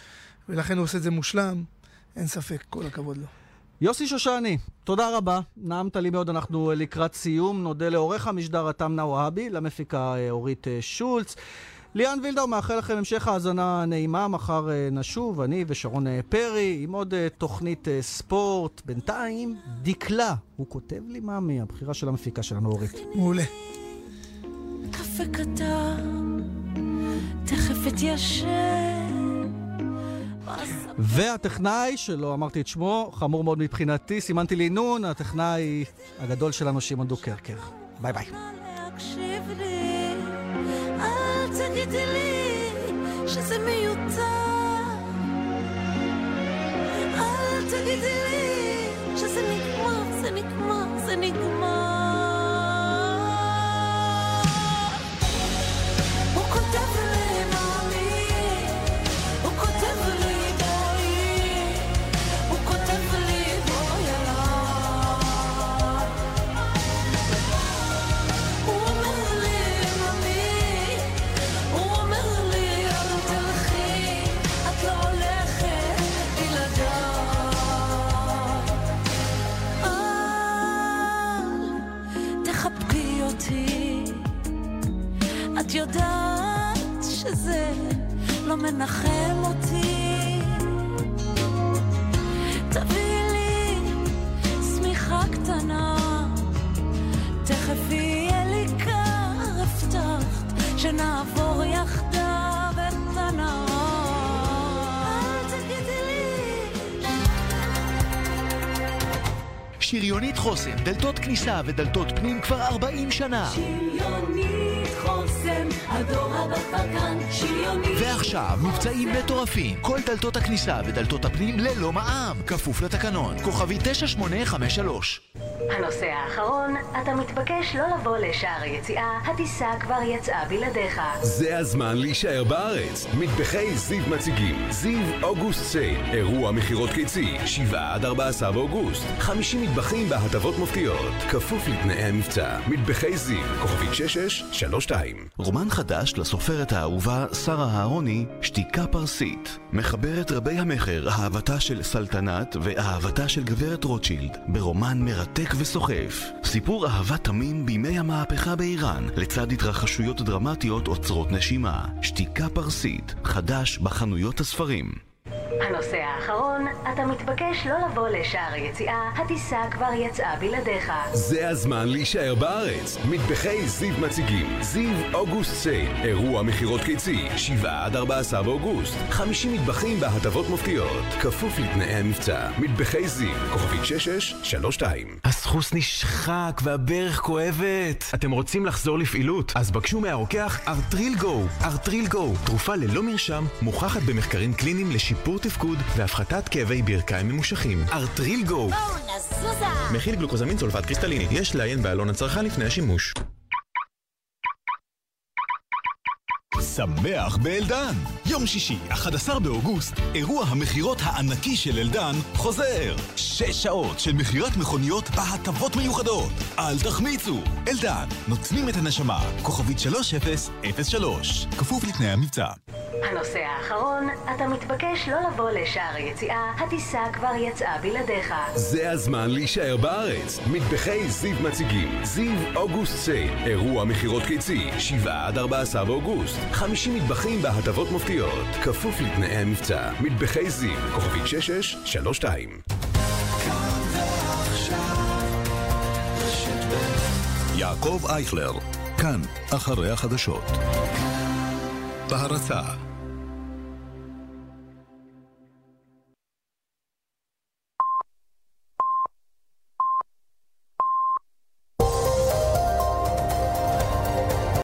S3: ולכן הוא עושה את זה מושלם. אין ספק, כל הכבוד לו.
S2: יוסי שושני, תודה רבה. נעמת לי מאוד, אנחנו אה, לקראת סיום. נודה לעורך המשדר עתם נאוהבי, למפיקה אה, אורית אה, שולץ. ליאן וילדאו מאחל לכם המשך האזנה נעימה, מחר אה, נשוב, אני ושרון אה, פרי, עם עוד אה, תוכנית ספורט. בינתיים, דקלה, הוא כותב לי מאמי, הבחירה של המפיקה שלנו, אורית.
S3: מעולה.
S24: קפה קטן, תכף אתיישב.
S2: והטכנאי, שלא אמרתי את שמו, חמור מאוד מבחינתי, סימנתי לי נון, הטכנאי הגדול שלנו, שמעון דוקרקר. ביי ביי.
S24: אל תגידי לי שזה מיותר. אל תגידי לי שזה נגמר, זה נגמר, זה נגמר.
S25: כניסה ודלתות פנים כבר 40 שנה.
S24: שריונית הדור שריונית
S25: ועכשיו מבצעים מטורפים. כל דלתות הכניסה ודלתות הפנים ללא מע"מ. כפוף לתקנון. כוכבי 9853
S6: הנושא האחרון, אתה מתבקש לא לבוא לשער היציאה, הטיסה כבר יצאה בלעדיך.
S1: זה הזמן להישאר בארץ. מטבחי זיו מציגים זיו אוגוסט סייל, אירוע מכירות קיצי, 7 עד 14 באוגוסט. 50 מטבחים בהטבות מופתיות, כפוף לתנאי המבצע. מטבחי זיו, כוכבית 6632.
S15: רומן חדש לסופרת האהובה שרה אהרוני, שתיקה פרסית. מחברת רבי המכר, אהבתה של סלטנת ואהבתה של גברת רוטשילד, ברומן מרתק וסוחף. סיפור אהבה תמים בימי המהפכה באיראן, לצד התרחשויות דרמטיות עוצרות נשימה. שתיקה פרסית, חדש בחנויות הספרים.
S6: הנושא האחרון, אתה מתבקש לא לבוא לשער היציאה, הטיסה כבר יצאה בלעדיך.
S1: זה הזמן להישאר בארץ. מטבחי זיו מציגים זיו אוגוסט סייל, אירוע מכירות קיצי, 7 עד 14 באוגוסט. 50 מטבחים בהטבות מופתיות, כפוף לתנאי המבצע. מטבחי זיו, כוכבית 6632.
S26: הסחוס נשחק והברך כואבת. אתם רוצים לחזור לפעילות? אז בקשו מהרוקח ארטריל גו. ארטריל גו, תרופה ללא מרשם, מוכחת במחקרים קליניים לשיפור תפקוד והפחתת כאבי ברכיים ממושכים. ארטריל גו.
S24: בואו נזוזה!
S26: מכיל גלוקוזמין סולפט קריסטליני. יש לעיין בעלון הצרכן לפני השימוש.
S11: שמח באלדן. יום שישי, 11 באוגוסט, אירוע המכירות הענקי של אלדן חוזר. שש שעות של מכירת מכוניות בהטבות מיוחדות. אל תחמיצו. אלדן, נותנים את הנשמה. כוכבית 3003. כפוף לתנאי המבצע.
S6: הנושא האחרון, אתה מתבקש לא לבוא לשער היציאה, הטיסה כבר יצאה בלעדיך.
S1: זה הזמן להישאר בארץ. מטבחי זיו מציגים זיו אוגוסט סייל, אירוע מכירות קיצי, 7 עד 14 באוגוסט. 50 מטבחים בהטבות מופתיות, כפוף לתנאי המבצע. מטבחי זיו, כוכבית 6632.
S15: יעקב אייכלר, כאן, אחרי החדשות. בהרצה